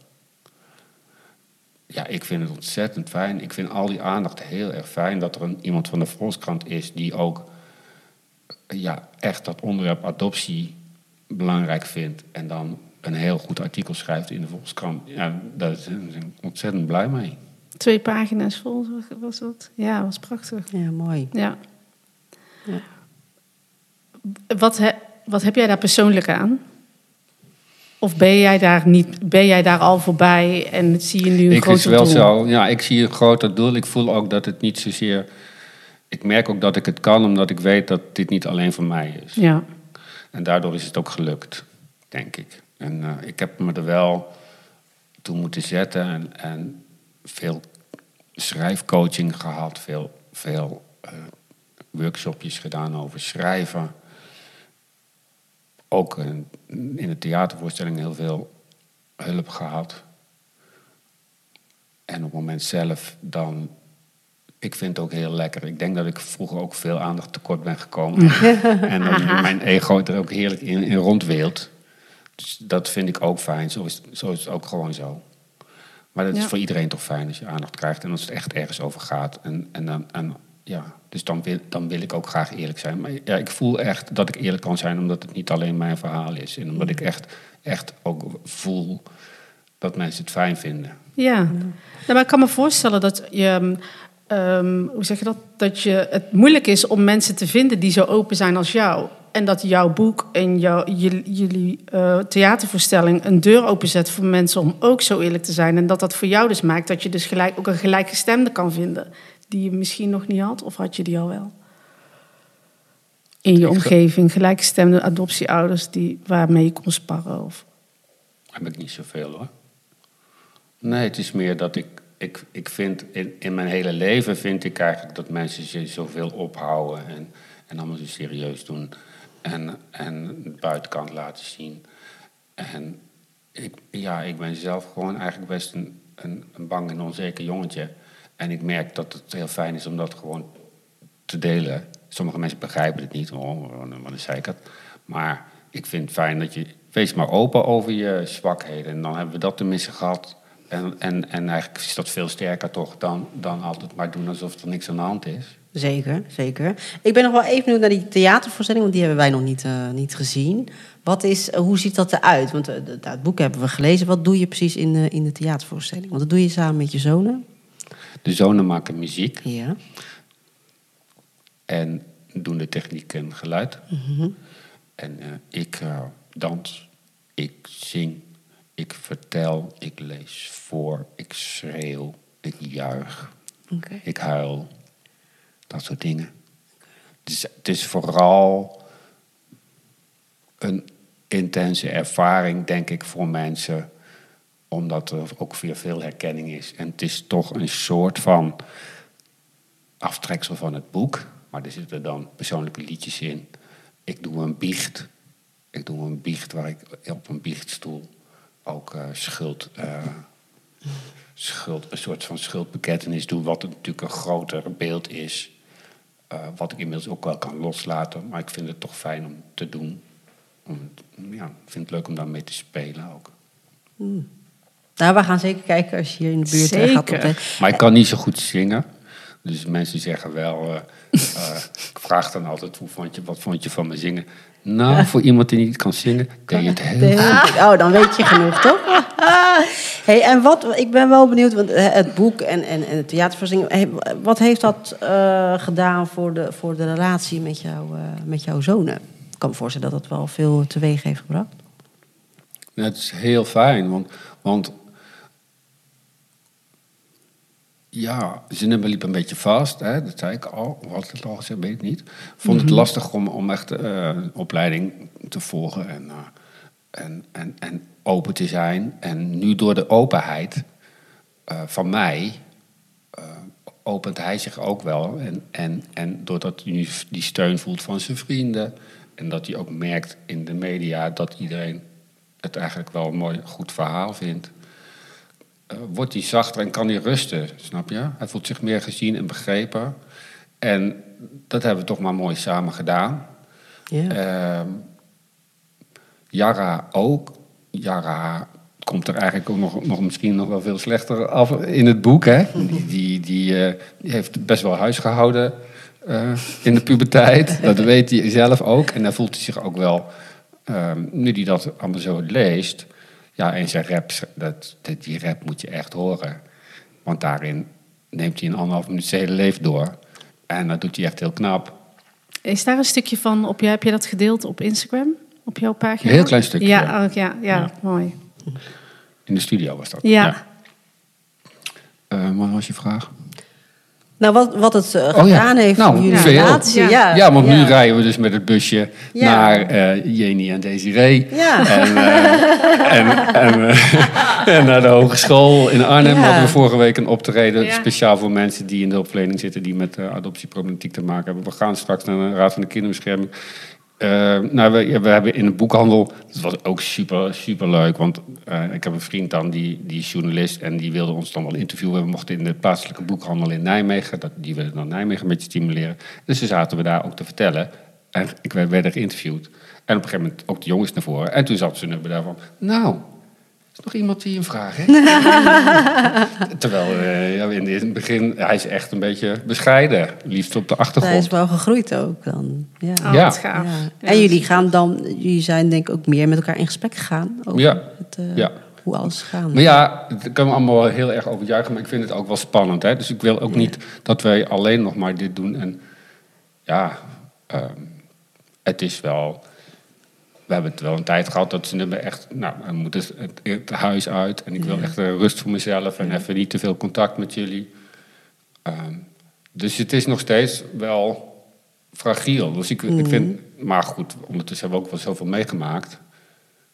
Ja, ik vind het ontzettend fijn. Ik vind al die aandacht heel erg fijn dat er een, iemand van de Volkskrant is die ook ja, echt dat onderwerp adoptie belangrijk vindt. En dan een heel goed artikel schrijft in de Volkskrant. Ja, daar zijn we ontzettend blij mee.
twee pagina's vol was dat? Ja, was prachtig.
Ja, mooi.
Ja. Wat, he- wat heb jij daar persoonlijk aan? Of ben jij daar, niet, ben jij daar al voorbij en zie je nu een
ik is
groter
wel
doel?
zo. Ja, ik zie een groter doel. Ik voel ook dat het niet zozeer. Ik merk ook dat ik het kan, omdat ik weet dat dit niet alleen voor mij is.
Ja.
En daardoor is het ook gelukt, denk ik. En eh, ik heb me er wel toe moeten zetten en, en veel schrijfcoaching gehad, veel, veel eh, workshopjes gedaan over schrijven. Ook in de theatervoorstelling heel veel hulp gehad. En op het moment zelf dan. Ik vind het ook heel lekker. Ik denk dat ik vroeger ook veel aandacht tekort ben gekomen. [laughs] en dat mijn ego er ook heerlijk in, in rondweelt. Dus dat vind ik ook fijn. Zo is, zo is het ook gewoon zo. Maar dat is voor iedereen toch fijn als je aandacht krijgt en als het echt ergens over gaat. En, en, dan, en ja, dus dan wil, dan wil ik ook graag eerlijk zijn. Maar ja, ik voel echt dat ik eerlijk kan zijn, omdat het niet alleen mijn verhaal is. En omdat ik echt, echt ook voel dat mensen het fijn vinden.
Ja. Nou, maar ik kan me voorstellen dat je, ehm, hoe zeg je dat? Dat je, het moeilijk is om mensen te vinden die zo open zijn als jou. En dat jouw boek en jouw, jullie, eh, theatervoorstelling een deur openzet voor mensen om ook zo eerlijk te zijn. En dat dat voor jou dus maakt dat je dus gelijk, ook een gelijkgestemde kan vinden. Die je misschien nog niet had, of had je die al wel? In je omgeving, gelijkgestemde adoptieouders die, waarmee je kon sparren. Of...
Heb ik niet zoveel hoor. Nee, het is meer dat ik, ik, ik vind, in, in mijn hele leven vind ik eigenlijk dat mensen zich zoveel ophouden en, en allemaal zo serieus doen. En, en de buitenkant laten zien. En ik, ja, ik ben zelf gewoon eigenlijk best een, een, een bang en onzeker jongetje. En ik merk dat het heel fijn is om dat gewoon te delen. Sommige mensen begrijpen het niet, oh, wat een zeikert. Maar ik vind het fijn dat je... Wees maar open over je zwakheden. En dan hebben we dat tenminste gehad. En, en, en eigenlijk is dat veel sterker toch dan, dan altijd maar doen alsof er niks aan de hand is.
Zeker, zeker. Ik ben nog wel even benieuwd naar die theatervoorstelling, want die hebben wij nog niet, eh, niet gezien. Wat is, eh, hoe ziet dat eruit? Want uh, het boek hebben we gelezen. Wat doe je precies in, de in de theatervoorstelling? Want dat doe je samen met je zonen.
De zonen maken muziek.
Ja.
En doen de techniek en geluid.
Mhm.
En ik dans, ik zing, ik vertel, ik lees voor, ik schreeuw, ik juich,
okay.
ik huil. Dat soort dingen. Dus het is vooral een intense ervaring, denk ik, voor mensen. Omdat er ook weer veel herkenning is. En het is toch een soort van aftreksel van het boek. Maar er zitten dan persoonlijke liedjes in. Ik doe een biecht. Ik doe een biecht waar ik op een biechtstoel ook uh, schuld, uh, schuld, een soort van schuldbekentenis doe. Wat natuurlijk een groter beeld is. Uh, wat ik inmiddels ook wel kan loslaten. Maar ik vind het toch fijn om te doen. Om, ja, ik vind het leuk om daarmee te spelen ook.
Hmm. Nou, we gaan zeker kijken als je hier in de buurt
zeker.
gaat. Op de...
Maar ik kan niet zo goed zingen. Dus mensen zeggen wel... Uh, uh, [laughs] ik vraag dan altijd, hoe vond je, wat vond je van me zingen? Nou, voor iemand die niet kan zingen, [laughs] deed je het heel goed.
Oh, dan weet je genoeg, toch? [laughs] hey, en wat, ik ben wel benieuwd, want het boek en, en, en de theatervoorstelling... wat heeft dat uh, gedaan voor de, voor de relatie met, jou, uh, met jouw zonen? Ik kan me voorstellen dat dat wel veel teweeg heeft gebracht.
Ja, het is heel fijn, want... want ja, zinnen liepen een beetje vast. Hè? Dat zei ik al. Of had ik het al gezegd? Weet ik niet. Ik vond het lastig om, om echt uh, een opleiding te volgen en, uh, en, en, en open te zijn. En nu door de openheid uh, van mij opent hij zich ook wel. En, en, en doordat hij nu die steun voelt van zijn vrienden. En dat hij ook merkt in de media dat iedereen het eigenlijk wel een mooi, goed verhaal vindt. Uh, wordt hij zachter en kan hij rusten, snap je? Hij voelt zich meer gezien en begrepen. En dat hebben we toch maar mooi samen gedaan.
Ja.
Uh, Jara ook. Jara komt er eigenlijk ook nog, nog misschien nog wel veel slechter af in het boek. Hè? Die, die, die, uh, die heeft best wel huis gehouden uh, in de puberteit. [laughs] Dat weet hij zelf ook. En daar voelt hij zich ook wel, um, nu hij dat allemaal zo leest... Ja, en zijn rap, dat, die rap moet je echt horen. Want daarin neemt hij een anderhalf minuut zijn hele leven door. En dat doet hij echt heel knap.
Is daar een stukje van, op, heb je dat gedeeld op Instagram? Op jouw pagina?
Een heel klein stukje.
Ja, ja. Oh, ja, ja, ja, mooi.
In de studio was dat.
Ja. ja.
Uh, wat was je vraag?
Nou, wat, wat het uh, gedaan oh, ja. heeft
nou,
voor jullie
veel.
relatie.
Ja,
ja,
ja want nu rijden we dus met het busje naar uh, Jenny en Desiree.
Ja.
En, uh, en, en, [laughs] en, naar de hogeschool in Arnhem hadden we vorige week een optreden. Speciaal voor mensen die in de opleiding zitten die met adoptieproblematiek te maken hebben. We gaan straks naar de Raad van de Kinderbescherming. Uh, nou, we, we, hebben in de boekhandel, dat was ook super, super leuk, want uh, ik heb een vriend dan, die, die is journalist en die wilde ons dan wel interviewen. We mochten in de plaatselijke boekhandel in Nijmegen, dat, die wilden dan Nijmegen een beetje stimuleren. Dus toen zaten we daar ook te vertellen en ik werd, werd geïnterviewd. En op een gegeven moment ook de jongens naar voren. En toen zat ze er daar van, nou, is nog iemand die een vraag heeft? [laughs] Terwijl uh, ja, in het begin, hij is echt een beetje bescheiden. Liefst op de achtergrond.
Hij is wel gegroeid ook dan. Ja.
Oh,
Ja.
gaaf.
Ja. En jullie gaan dan, jullie zijn denk ik ook meer met elkaar in gesprek gegaan over
Ja.
het, uh,
Ja.
hoe alles gaat.
Maar ja, daar kunnen we allemaal heel erg over juichen, maar ik vind het ook wel spannend. Hè? Dus ik wil ook niet dat wij alleen nog maar dit doen. En ja, ehm, het is wel. We hebben het wel een tijd gehad dat ze me echt. Nou, we moeten het, het huis uit en ik wil echt uh, rust voor mezelf en even niet te veel contact met jullie. Ehm, dus het is nog steeds wel fragiel. Dus ik, ik vind. Maar goed, ondertussen hebben we ook wel zoveel meegemaakt.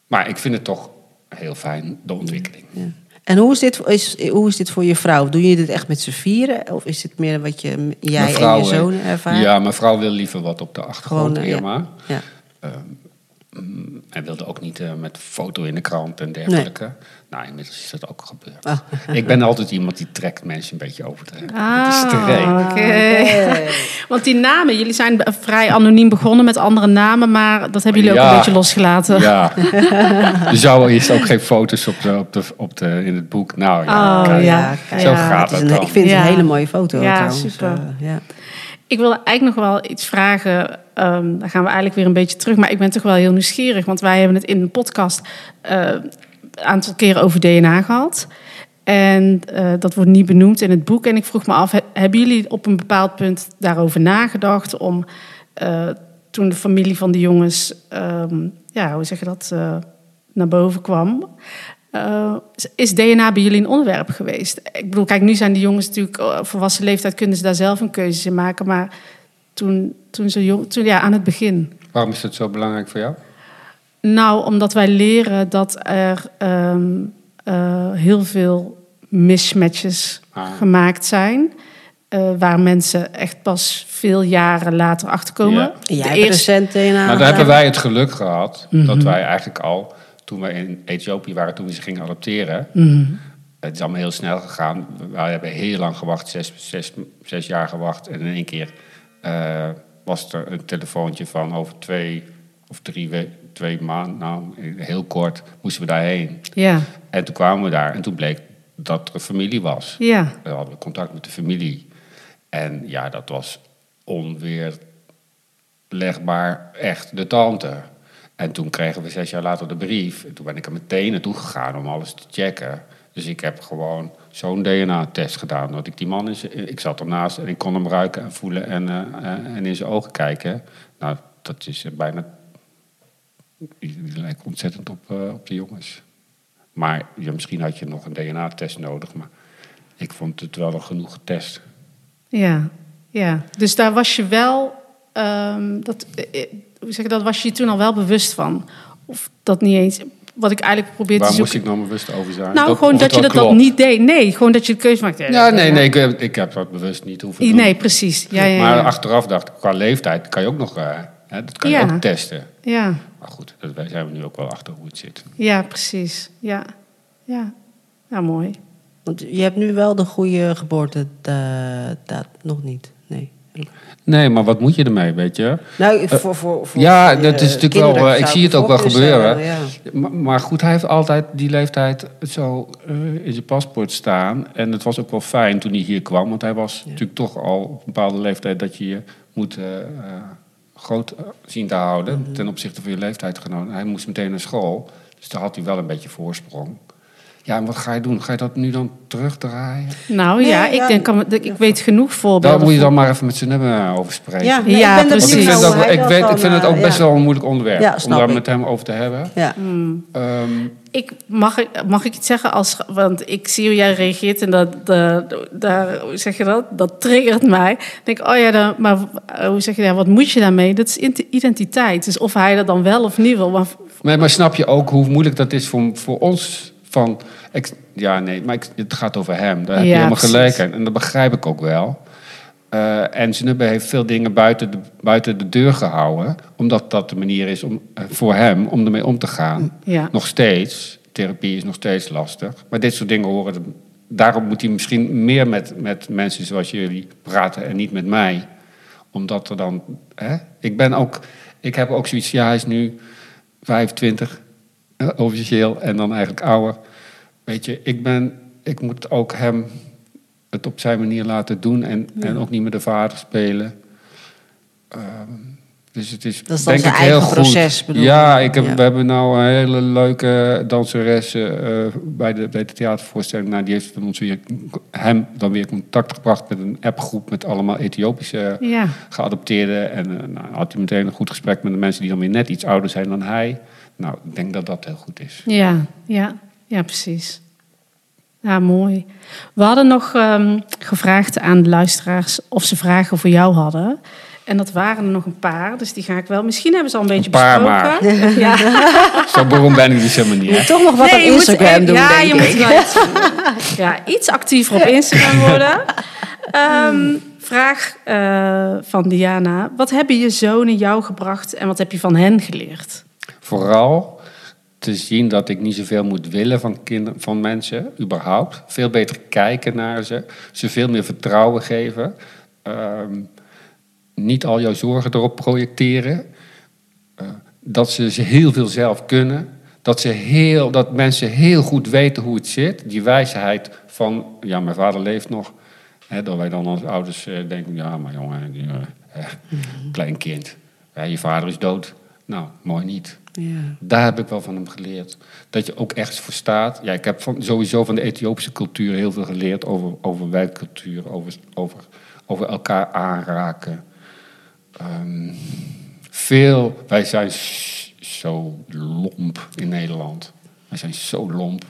Maar ik vind het toch heel fijn, de ontwikkeling.
Ja. En hoe is, dit, is, hoe is dit voor je vrouw? Doen jullie dit echt met z'n vieren? Of is dit meer wat je, jij
vrouw,
en je
eh,
zonen ervaren?
Ja, mijn vrouw wil liever wat op de achtergrond,
Gewoon, eh.
Irma.
Ja.
ehm, mm, hij wilde ook niet eh, met foto in de krant en dergelijke. Nou, inmiddels is dat ook gebeurd.
Ah.
Ik ben altijd iemand die trekt mensen een beetje over de,
Ah,
streep.
oké. [laughs] Want die namen, jullie zijn vrij anoniem begonnen met andere namen, maar dat hebben jullie ook een beetje losgelaten.
Ja. [laughs] er zou eerst ook geen foto's op de, op de, op de, in het boek. Nou ja,
Oh,
kijk,
ja.
kijk,
zo
Ja,
gaat
het een- ik vind het een hele mooie foto
Ja,
trouwens.
super.
Eh, ja.
Ik wil eigenlijk nog wel iets vragen. ehm dan gaan we eigenlijk weer een beetje terug. Maar ik ben toch wel heel nieuwsgierig. Want wij hebben het in een podcast eh, een aantal keren over DNA gehad. En eh, dat wordt niet benoemd in het boek. En ik vroeg me af, he- hebben jullie op een bepaald punt daarover nagedacht? Om eh, toen de familie van de jongens, ehm, ja, hoe zeg je dat, naar boven kwam. Eh, is DNA bij jullie een onderwerp geweest? Ik bedoel, kijk, nu zijn die jongens natuurlijk eh, volwassen leeftijd, kunnen ze daar zelf een keuze in maken. Maar toen, toen ze jong, toen, ja, aan het begin.
Waarom is dat zo belangrijk voor jou?
Nou, omdat wij leren dat er ehm, eh, heel veel mismatches
Ah.
gemaakt zijn. eh, waar mensen echt pas veel jaren later achterkomen.
Ja.
De eerste-
recent DNA.
Nou, daar hebben wij het geluk gehad
Mhm.
dat wij eigenlijk al, toen wij in Ethiopië waren, toen we ze gingen adopteren,
Mhm.
het is allemaal heel snel gegaan. Wij hebben heel lang gewacht, zes, zes, zes jaar gewacht. En in één keer eh, was er een telefoontje van over twee of drie we- twee maanden, nou heel kort, moesten we daarheen.
Ja,
En toen kwamen we daar en toen bleek dat er een familie was.
ja,
We hadden contact met de familie. En ja, dat was onweerlegbaar echt de tante. En toen kregen we zes jaar later de brief. En toen ben ik er meteen naartoe gegaan om alles te checken. Dus ik heb gewoon zo'n DNA-test gedaan. Dat ik die man in zijn- ik zat ernaast en ik kon hem ruiken en voelen en, eh, eh, en in zijn ogen kijken. Nou, dat is eh, bijna. Die lijkt ontzettend op, eh, op de jongens. Maar ja, misschien had je nog een DNA-test nodig. Maar ik vond het wel een genoeg test.
ja, ja. Dus daar was je wel, ehm, dat, eh, eh, hoe zeg dat, was je je toen al wel bewust van? Of dat niet eens, wat ik eigenlijk probeer
Waar
te
moest
zoeken.
ik nou bewust over zijn?
Nou,
Dat-
gewoon dat je dat, niet deed. Nee, gewoon dat je de keuze maakte.
Ja, nee, nee, ik, heb- ik heb dat bewust niet hoeven doen.
Nee, precies. Ja, ja,
Maar achteraf dacht ik, qua leeftijd kan je ook nog... eh, hè, dat kan je ook testen.
ja.
Maar goed, daar zijn we nu ook wel achter hoe het zit.
Ja, precies. Ja, ja. ja mooi.
Want je hebt nu wel de goede geboorte, dat nog niet. Nee.
Maar wat moet je ermee, weet je?
Nou, voor, voor, voor
ja, dat is natuurlijk wel... eh, ik zie het ook wel gebeuren.
ja.
Maar, maar goed, hij heeft altijd die leeftijd zo eh, in zijn paspoort staan. En het was ook wel fijn toen hij hier kwam. Want hij was natuurlijk toch al op een bepaalde leeftijd... dat je je moet eh, eh, groot eh, zien te houden...
Mhm.
ten opzichte van je leeftijdgenoten. Hij moest meteen naar school. Dus daar had hij wel een beetje voorsprong. Ja, en wat ga je doen? Ga je dat nu dan terugdraaien?
Nou
Nee,
ja,
ja.
ik denk, kan- ik weet genoeg voorbeelden.
Daar moet je dan maar even met z'n nummer over spreken.
Ja, nee,
Ja,
ik ben
precies.
Ik vind, dat, ik, weet, ik vind het ook
eh,
best
ja.
wel een moeilijk onderwerp
Ja,
om daar
ik.
met hem over te hebben.
Ja.
Ehm,
Ik, mag, ik, mag ik iets zeggen? Als, want ik zie hoe jij reageert en dat, dat, daar, hoe zeg je dat? Dat triggert mij. Ik denk, oh ja, dan, maar eh, hoe zeg je dat? Wat moet je daarmee? Dat is identiteit. Dus of hij dat dan wel of niet wil. Maar,
Nee, maar snap je ook hoe moeilijk dat is voor, voor ons? Van, ik, ja, nee, maar ik, het gaat over hem. Daar heb je
Ja,
helemaal
precies.
gelijk in. En dat begrijp ik ook wel. Eh, en Zenubbe heeft veel dingen buiten de, buiten de deur gehouden. Omdat dat de manier is om, eh, voor hem om ermee om te gaan.
ja.
Nog steeds. Therapie is nog steeds lastig. Maar dit soort dingen horen... daarom moet hij misschien meer met, met mensen zoals jullie praten en niet met mij. Omdat er dan... Hè? Ik ben ook... Ik heb ook zoiets... Ja, hij is nu 25, eh, officieel, en dan eigenlijk ouder. Weet je, ik ben... Ik moet ook hem het op zijn manier laten doen. En, en ook niet met de vader spelen. Ehm, dus het is,
Dat is dan
denk ik heel goed.
proces, bedoel
ja, ik heb,
Ja.
we hebben nou een hele leuke danseres eh, bij, de, bij de theatervoorstelling. Nou, die heeft ons weer, hem dan weer contact gebracht met een appgroep met allemaal Ethiopische
ja.
geadopteerden. En eh, nou, had hij meteen een goed gesprek met de mensen die dan weer net iets ouder zijn dan hij. Nou, ik denk dat dat heel goed is.
Ja, ja, ja, precies. Ja, mooi. We hadden nog ehm, gevraagd aan de luisteraars of ze vragen voor jou hadden. En dat waren er nog een paar, dus die ga ik wel. Misschien hebben ze al een beetje
paar
besproken. [laughs] Ja. [laughs]
Zo beroemd ben ik dus helemaal niet. hè? [laughs]
Toch nog wat
Nee,
op
je moet-
Instagram doen,
ja,
denk
je
ik.
moet wel iets, ja, iets actiever op Instagram worden. Ehm, Vraag eh, van Diana. Wat hebben je zonen jou gebracht en wat heb je van hen geleerd?
Vooral te zien dat ik niet zoveel moet willen van, kinderen, van mensen, überhaupt. Veel beter kijken naar ze. Ze veel meer vertrouwen geven. Ehm, niet al jouw zorgen erop projecteren. Eh, dat ze, ze heel veel zelf kunnen. Dat, ze heel, dat mensen heel goed weten hoe het zit. Die wijsheid van, ja, mijn vader leeft nog. Hè, dat wij dan als ouders eh, denken, ja, maar jongen, eh, eh, klein kind. Ja, je vader is dood. Nou, mooi niet.
Ja.
Daar heb ik wel van hem geleerd. Dat je ook echt voor staat. Ja, ik heb van, sowieso van de Ethiopische cultuur heel veel geleerd over, over wijkcultuur, over, over, over elkaar aanraken. Ehm, veel, wij zijn zo lomp in Nederland. Wij zijn zo lomp.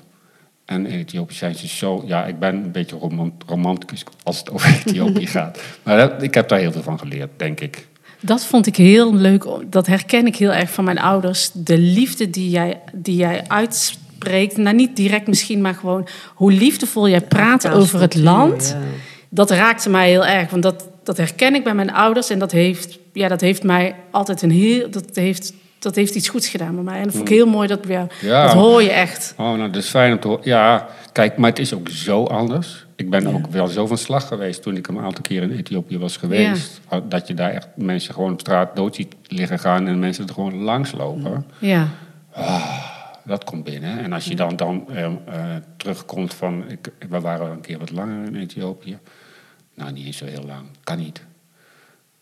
En in Ethiopië zijn ze zo... Ja, ik ben een beetje romant, romanticus als het over [laughs] Ethiopië gaat. Maar dat- ik heb daar heel veel van geleerd, denk ik.
Dat vond ik heel leuk. Dat herken ik heel erg van mijn ouders. De liefde die jij, die jij uitspreekt. Nou, niet direct misschien, maar gewoon hoe liefdevol jij praat
Ja,
over het land.
ja.
Dat raakte mij heel erg. Want dat, dat herken ik bij mijn ouders. En dat heeft, ja, dat heeft mij altijd een heel. Dat heeft, dat heeft iets goeds gedaan bij mij. En dat vond ik heel mooi. Dat, ja,
Ja.
dat hoor je echt.
Oh, nou, dat is fijn om te horen. Ja, kijk, maar het is ook zo anders. Ik ben ook wel zo van slag geweest toen ik een aantal keer in Ethiopië was geweest. Dat je daar echt mensen gewoon op straat dood ziet liggen gaan en mensen er gewoon langs lopen.
Ja.
Dat komt binnen. En als je dan, dan eh, eh, terugkomt van... Ik, we waren een keer wat langer in Ethiopië. Nou, niet eens zo heel lang. Kan niet.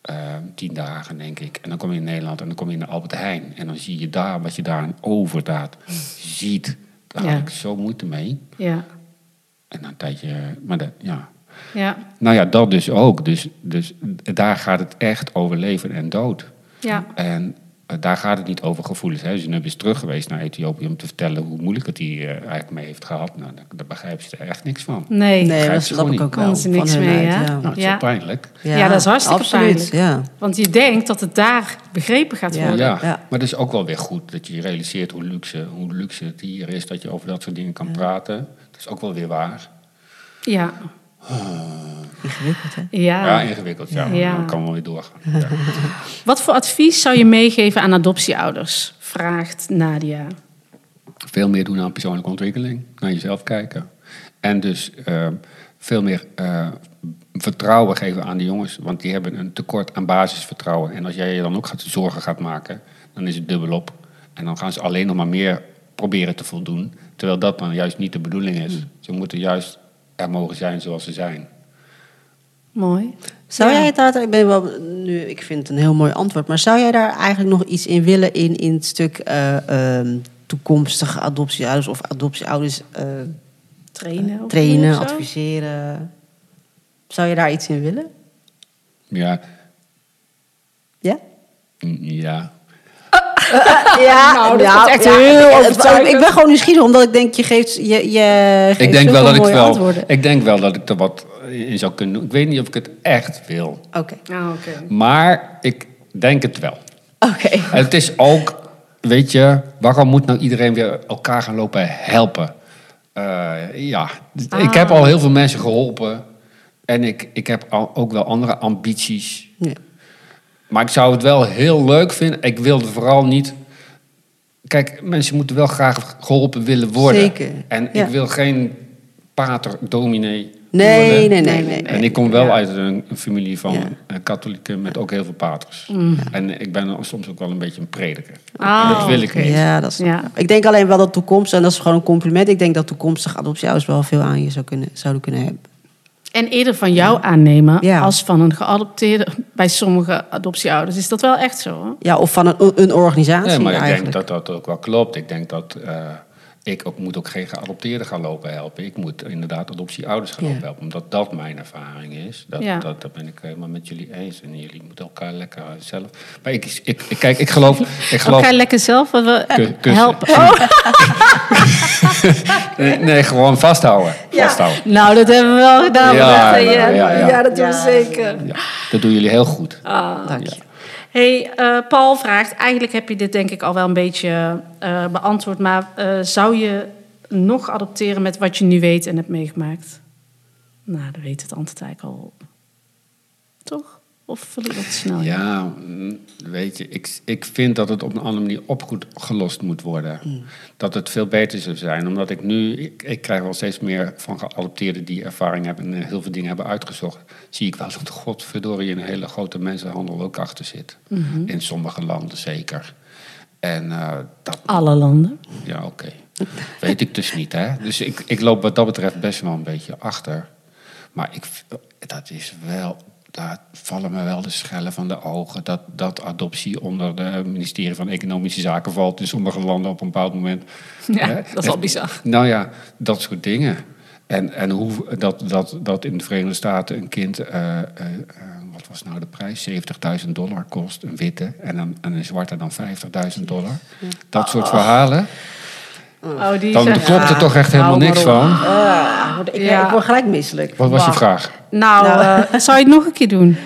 Eh, tien dagen, denk ik. En dan kom je in Nederland en dan kom je in de Albert Heijn. En dan zie je daar wat je daar aan overdaad ziet. Daar
Ja.
had ik zo moeite mee.
Ja.
En dan een tijdje... Maar dat, ja.
Ja.
Nou ja, dat dus ook. Dus, dus daar gaat het echt over leven en dood.
Ja.
En daar gaat het niet over gevoelens. Hè. Zinub is terug geweest naar Ethiopië om te vertellen hoe moeilijk het hij eh, eigenlijk mee heeft gehad. Nou, daar, daar begrijpen ze er echt niks van.
Nee.
Nee,
Begrijp
dat
ze
snap ik ook
niet.
wel.
Ze niks
van
mee,
ja.
Nou, het is
Ja.
pijnlijk.
Ja, dat is hartstikke
absoluut,
pijnlijk.
Ja.
Want je denkt dat het daar begrepen gaat
Ja.
worden.
Ja,
Ja.
maar het is ook wel weer goed dat je je realiseert hoe luxe, hoe luxe het hier is. Dat je over dat soort dingen kan praten. Dat is ook wel weer waar.
Ja.
Ingewikkeld, hè?
Ja,
Ja.
ingewikkeld. Ja,
Ja.
Dan kan wel weer doorgaan. Ja.
Wat voor advies zou je meegeven aan adoptieouders? Vraagt Nadia.
veel meer doen aan persoonlijke ontwikkeling, naar jezelf kijken. En dus eh, veel meer eh, vertrouwen geven aan de jongens, want die hebben een tekort aan basisvertrouwen. En als jij je dan ook gaat zorgen gaat maken, dan is het dubbelop. En dan gaan ze alleen nog maar meer proberen te voldoen, terwijl dat dan juist niet de bedoeling is. Ze moeten juist er mogen zijn zoals ze zijn.
Mooi.
Zou
Ja.
jij het daar, ik ben wel, nu, ik vind het een heel mooi antwoord, maar zou jij daar eigenlijk nog iets in willen in, in het stuk eh, ehm, toekomstige adoptieouders of adoptieouders eh,
Trainen?
trainen,
of zo?
adviseren? Zou je daar iets in willen?
Ja,
Ja?
mm, ja. [laughs]
Ja,
Nou, dat echt heel overtuigend.
Ik ben gewoon nieuwsgierig, omdat ik denk, je geeft, je, je geeft
Ik denk wel dat ik wel,
antwoorden.
ik denk wel dat ik er wat in zou kunnen doen. Ik weet niet of ik het echt wil.
Oké,
Ah, oké.
Maar ik denk het wel.
oké.
En het is ook, weet je, waarom moet nou iedereen weer elkaar gaan lopen helpen? Eh, ja, ik heb al heel veel mensen geholpen. En ik, ik heb al, ook wel andere ambities.
Ja.
Maar ik zou het wel heel leuk vinden. Ik wilde vooral niet. Kijk, mensen moeten wel graag geholpen willen worden.
Zeker,
En
ja.
ik wil geen pater, dominee.
Nee,
worden.
nee, nee, nee.
En ik kom wel
Ja.
uit een, een familie van
Ja.
eh, katholieken met ook heel veel paters. En ik ben soms ook wel een beetje een prediker.
Ah,
En dat wil ik
oké.
niet.
Ja, dat is
Ja.
Ik denk alleen wel dat toekomst, en dat is gewoon een compliment. Ik denk dat toekomstige adoptieouders wel veel aan je zou kunnen, zouden kunnen hebben.
En eerder van jou aannemen
Ja.
als van een geadopteerde. Bij sommige adoptieouders is dat wel echt zo. Hoor.
Ja, of van een, een organisatie
Nee, maar ik
eigenlijk.
denk dat dat ook wel klopt. Ik denk dat eh, ik ook, moet ook geen geadopteerden gaan lopen helpen. Ik moet inderdaad adoptieouders gaan
Ja.
lopen helpen. Omdat dat mijn ervaring is. Dat,
Ja.
dat, dat ben ik helemaal met jullie eens. En jullie moeten elkaar lekker zelf... Maar ik, ik, ik- kijk, ik geloof... Ik geloof
Elkaar lekker zelf we
kussen.
helpen. [laughs]
nee, nee, gewoon vasthouden. vasthouden.
Nou, dat hebben we wel gedaan.
Ja,
dat,
ja, ja, ja.
dat doen we
Ja.
zeker.
Ja, dat doen jullie heel goed.
Ah.
Dank je.
Hey, eh, Paul vraagt, eigenlijk heb je dit denk ik al wel een beetje eh, beantwoord, maar eh, zou je nog adopteren met wat je nu weet en hebt meegemaakt? Nou, daar weet het antwoord eigenlijk al? Of vul ik dat snel?
Ja, mm, weet je, ik, ik vind dat het op een andere manier opgelost moet worden. Dat het veel beter zou zijn. Omdat ik nu, ik, ik krijg wel steeds meer van geadopteerden die ervaring hebben en eh, heel veel dingen hebben uitgezocht. Zie ik wel dat godverdorie een hele grote mensenhandel ook achter zit. In sommige landen zeker. En eh, dat,
Alle landen.
ja, oké. Weet ik dus niet, hè. Dus ik, ik loop wat dat betreft best wel een beetje achter. Maar ik, dat is wel... Daar vallen me wel de schellen van de ogen. Dat, dat adoptie onder het ministerie van Economische Zaken valt... in sommige landen op een bepaald moment.
Ja,
Hè?
dat is al bizar.
Nou ja, dat soort dingen. En, en hoe dat, dat, dat in de Verenigde Staten een kind... eh, eh, eh, wat was nou de prijs? 70.000 dollar kost, een witte. En een, en een zwarte dan 50.000 dollar. Dat soort verhalen.
Oh, die
Dan
zijn-
klopt er
Ja,
toch echt helemaal
hou maar
niks van.
Ah, ik,
Ja.
ik word gelijk misselijk.
Wat was je vraag?
Nou,
Nou.
eh, zou je het nog een keer doen?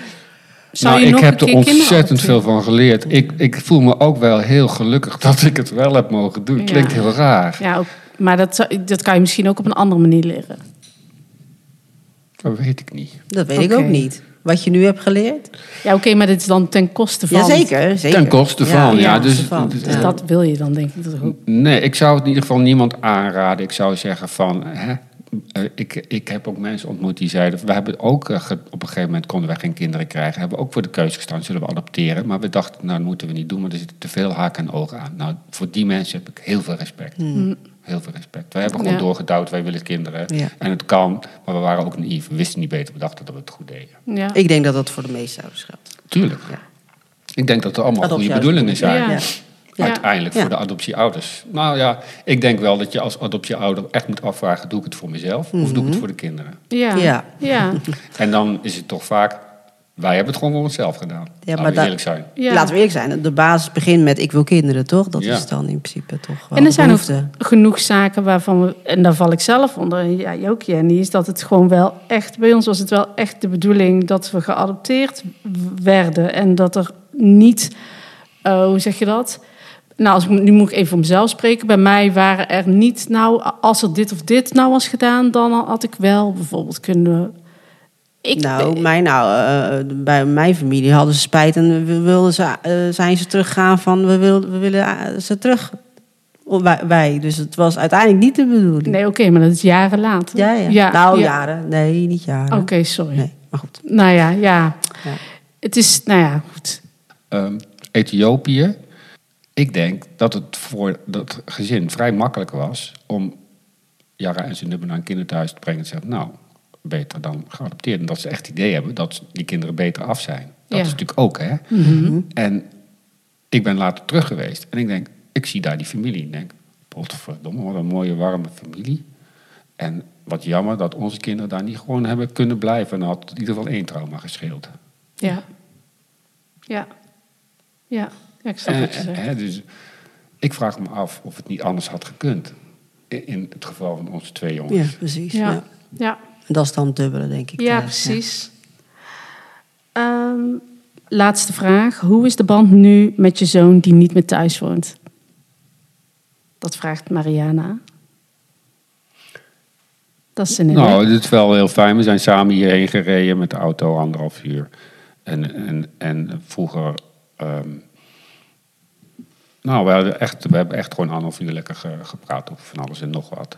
Zou
nou,
je
ik
nog
heb er ontzettend veel van geleerd. Ik, ik voel me ook wel heel gelukkig dat ik het wel heb mogen doen.
Ja.
Klinkt heel raar.
Ja, ook, maar dat, zou- dat kan je misschien ook op een andere manier leren.
Dat weet ik niet.
Dat weet ik ook niet. Wat je nu hebt geleerd?
Ja, oké, maar dit is dan ten koste van.
Jazeker, zeker.
Ten koste van, ja,
ten
dus-
koste van,
dus
Dus
ja.
dat wil je dan, denk ik. Dat ook.
Nee, ik zou het in ieder geval niemand aanraden. Ik zou zeggen van... Hè, eh, ik, ik heb ook mensen ontmoet die zeiden... We hebben ook eh, op een gegeven moment konden wij geen kinderen krijgen. Hebben we ook voor de keuze gestaan, zullen we adopteren? Maar we dachten, nou dat moeten we niet doen, want er zitten te veel haken en ogen aan. Nou, voor die mensen heb ik heel veel respect. Heel veel respect. Wij hebben gewoon.
Ja.
doorgedouwd, wij willen kinderen.
Ja.
En het kan, maar we waren ook naïef. We wisten niet beter, we dachten dat we het goed deden.
Ja.
Ik denk dat dat voor de meeste ouders geldt.
Tuurlijk.
Ja.
Ik denk dat er allemaal goede bedoelingen zijn.
Ja.
Ja.
Uiteindelijk
Ja.
voor de adoptieouders. Nou ja, ik denk wel dat je als adoptieouder echt moet afvragen: doe ik het voor mezelf of doe ik het voor de kinderen?
Ja.
Ja.
Ja.
En dan is het toch vaak: wij hebben het gewoon voor onszelf gedaan.
Ja, maar
maar
dat-
eerlijk zijn.
Ja.
Laten we eerlijk zijn. De basis begint met ik wil kinderen, toch? Dat
Ja.
is dan in principe toch wel
En er zijn ook genoeg zaken waarvan we, en daar val ik zelf onder, ja, ook Jenny, is dat het gewoon wel echt, bij ons was het wel echt de bedoeling dat we geadopteerd werden en dat er niet, eh, hoe zeg je dat? Nou, als ik, nu moet ik even voor mezelf spreken. Bij mij waren er niet, nou, als er dit of dit nou was gedaan, dan had ik wel bijvoorbeeld kunnen. Ik,
nou, mijn, nou eh, bij mijn familie hadden ze spijt en we wilden ze, eh, zijn ze teruggegaan van we, wil, we willen eh, ze terug. Oh, Wij, wij. Dus het was uiteindelijk niet de bedoeling.
nee, oké, maar dat is jaren later.
Ja, ja. nou,
ja.
jaren. Nee, niet jaren.
Oké, sorry.
Nee, maar goed.
Nou ja, ja.
Ja.
Het is, nou ja, goed.
Ehm, Ethiopië. Ik denk dat het voor dat gezin vrij makkelijk was om Jara en zijn nubber naar een kinderthuis te brengen en te zeggen: Nou, beter dan geadopteerd. En dat ze echt het idee hebben dat die kinderen beter af zijn. Dat
Ja.
is natuurlijk ook, hè? En ik ben later terug geweest en ik denk, ik zie daar die familie. Ik denk, potverdomme, wat een mooie, warme familie. En wat jammer dat onze kinderen daar niet gewoon hebben kunnen blijven. En dan had in ieder geval één trauma gescheeld.
Ja. Ja. Ja. Ja, ik snap wat je
Eh,
zegt.
hè, dus ik vraag me af of het niet anders had gekund. In- het geval van onze twee
Ja,
jongens.
precies. Ja.
Ja. Ja.
Dat is dan het dubbele, denk ik.
Ja, precies. Ehm, laatste vraag. Hoe is de band nu met je zoon die niet meer thuis woont? Dat vraagt Mariana. Dat is een
Nou, het is wel heel fijn. We zijn samen hierheen gereden met de auto anderhalf uur. En, en, en vroeger... ehm, nou, we, hadden echt, we hebben echt gewoon anderhalf uur lekker ge- gepraat over van alles en nog wat.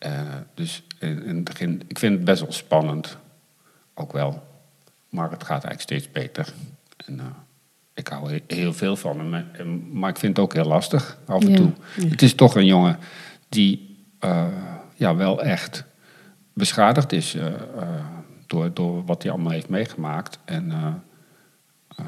Eh, dus in, in het begin, ik vind het best wel spannend. Ook wel. Maar het gaat eigenlijk steeds beter. En, eh, ik hou he- heel veel van hem. En- Maar ik vind het ook heel lastig af en
Ja.
toe. Het is toch een jongen die eh, ja, wel echt beschadigd is eh, eh, door, door wat hij allemaal heeft meegemaakt. En, eh, eh,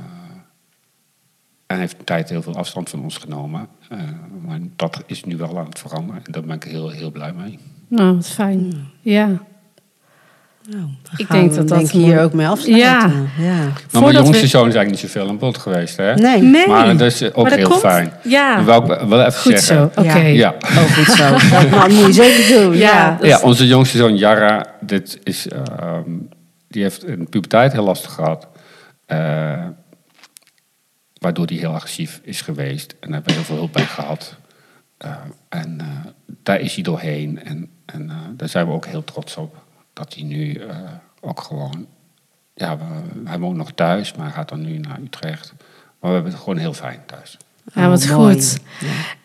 hij heeft een tijd heel veel afstand van ons genomen. Eh, maar dat is nu wel aan het veranderen. En daar ben ik heel, heel blij mee.
Nou, wat fijn. Ja.
Nou,
Ik denk dat
denk
dat
hier ook mee afsluiten.
Ja.
ja.
Maar mijn
Voordat
jongste
we-
zoon is eigenlijk niet zoveel aan bod geweest. Hè?
Nee.
Nee.
Maar dat is ook
dat
heel
komt-
fijn.
Ja.
Dat wou ik wel even
Goed zo.
zeggen.
Oké.
Ja.
Ja.
Oh, goed zo. Dat nou, moet je zeker doen.
Ja,
Ja.
onze jongste zoon Jara, dit is, ehm, die heeft in de puberteit heel lastig gehad. Eh, waardoor hij heel agressief is geweest. En daar hebben we heel veel hulp bij gehad. Eh, en eh, daar is hij doorheen. En, en eh, daar zijn we ook heel trots op. Dat hij nu eh, ook gewoon ja, we- hij woont nog thuis, maar hij gaat dan nu naar Utrecht. Maar we hebben het gewoon heel fijn thuis.
Ja, wat
Oh,
goed.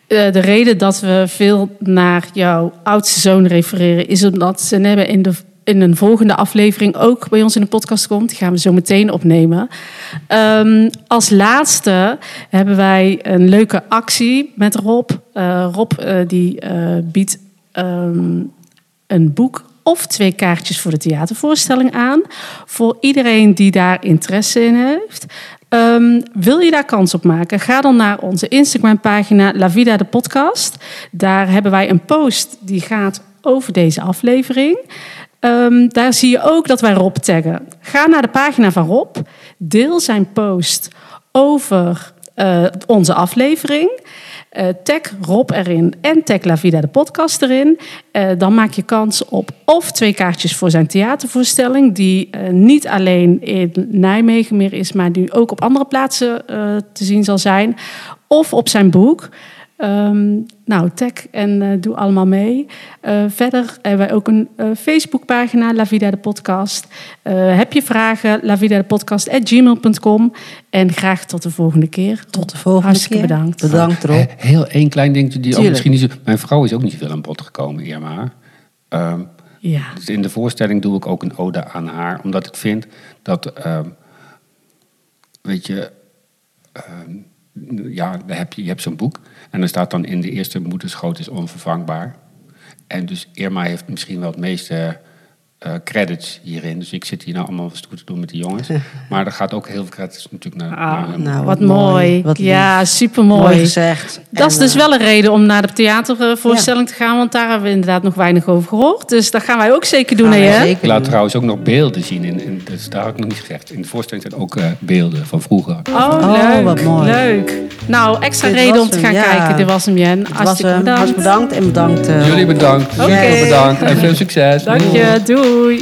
Eh, de reden dat we veel naar jouw oudste zoon refereren... is omdat ze hebben in, de, in een volgende aflevering ook bij ons in de podcast komt. Die gaan we zo meteen opnemen. Ehm, als laatste hebben wij een leuke actie met Rob. Eh, Rob eh, die eh, biedt ehm, een boek of twee kaartjes voor de theatervoorstelling aan. Voor iedereen die daar interesse in heeft. Ehm, wil je daar kans op maken? Ga dan naar onze Instagram-pagina La Vida de Podcast. Daar hebben wij een post die gaat over deze aflevering. Ehm, daar zie je ook dat wij Rob taggen. Ga naar de pagina van Rob. Deel zijn post over eh, onze aflevering. Eh, tag Rob erin en tag La Vida de podcast erin. Eh, dan maak je kans op of twee kaartjes voor zijn theatervoorstelling... die niet alleen in Nijmegen meer is... maar die ook op andere plaatsen te zien zal zijn. Of op zijn boek. Ehm, nou, tag en eh, doe allemaal mee. Eh, verder hebben wij ook een eh, Facebookpagina, La Vida de Podcast. Eh, heb je vragen, lavidadepodcast.gmail.com. En graag tot de volgende keer.
Tot de volgende
Hartstikke
keer.
bedankt.
Bedankt Rob.
Heel één klein dingetje die ook misschien niet zo... Mijn vrouw is ook niet veel aan bod gekomen, Irma. Ehm,
Ja.
dus in de voorstelling doe ik ook een ode aan haar. Omdat ik vind dat... ehm, weet je... ehm, ja, heb je, je hebt zo'n boek. En er staat dan in de eerste moederschoot is onvervangbaar. En dus Irma heeft misschien wel het meeste eh, credits hierin. Dus ik zit hier nou allemaal stoer te doen met die jongens. [laughs] maar er gaat ook heel veel credits natuurlijk naar,
Ah,
naar hem.
nou,
Wat
Wat
mooi.
wat
ja,
lief.
super
Mooi gezegd.
Dat is dus
eh,
wel een reden om naar de theatervoorstelling te gaan. Want daar hebben we inderdaad nog weinig over gehoord. Dus dat gaan wij ook zeker doen, hè?
zeker
Ik laat trouwens ook nog beelden zien. In, in, dus daar heb ik nog niet gezegd. In de voorstelling zijn ook eh, beelden van vroeger.
Oh,
Oh,
leuk.
wat mooi.
Leuk. Nou, extra
Dit
reden om te gaan
ja.
kijken. Dit was hem, Jen. Hartstikke bedankt.
En bedankt. eh,
Jullie bedankt.
Oké.
Jullie bedankt. En veel [laughs] succes.
Dank je. Doei.
Bye.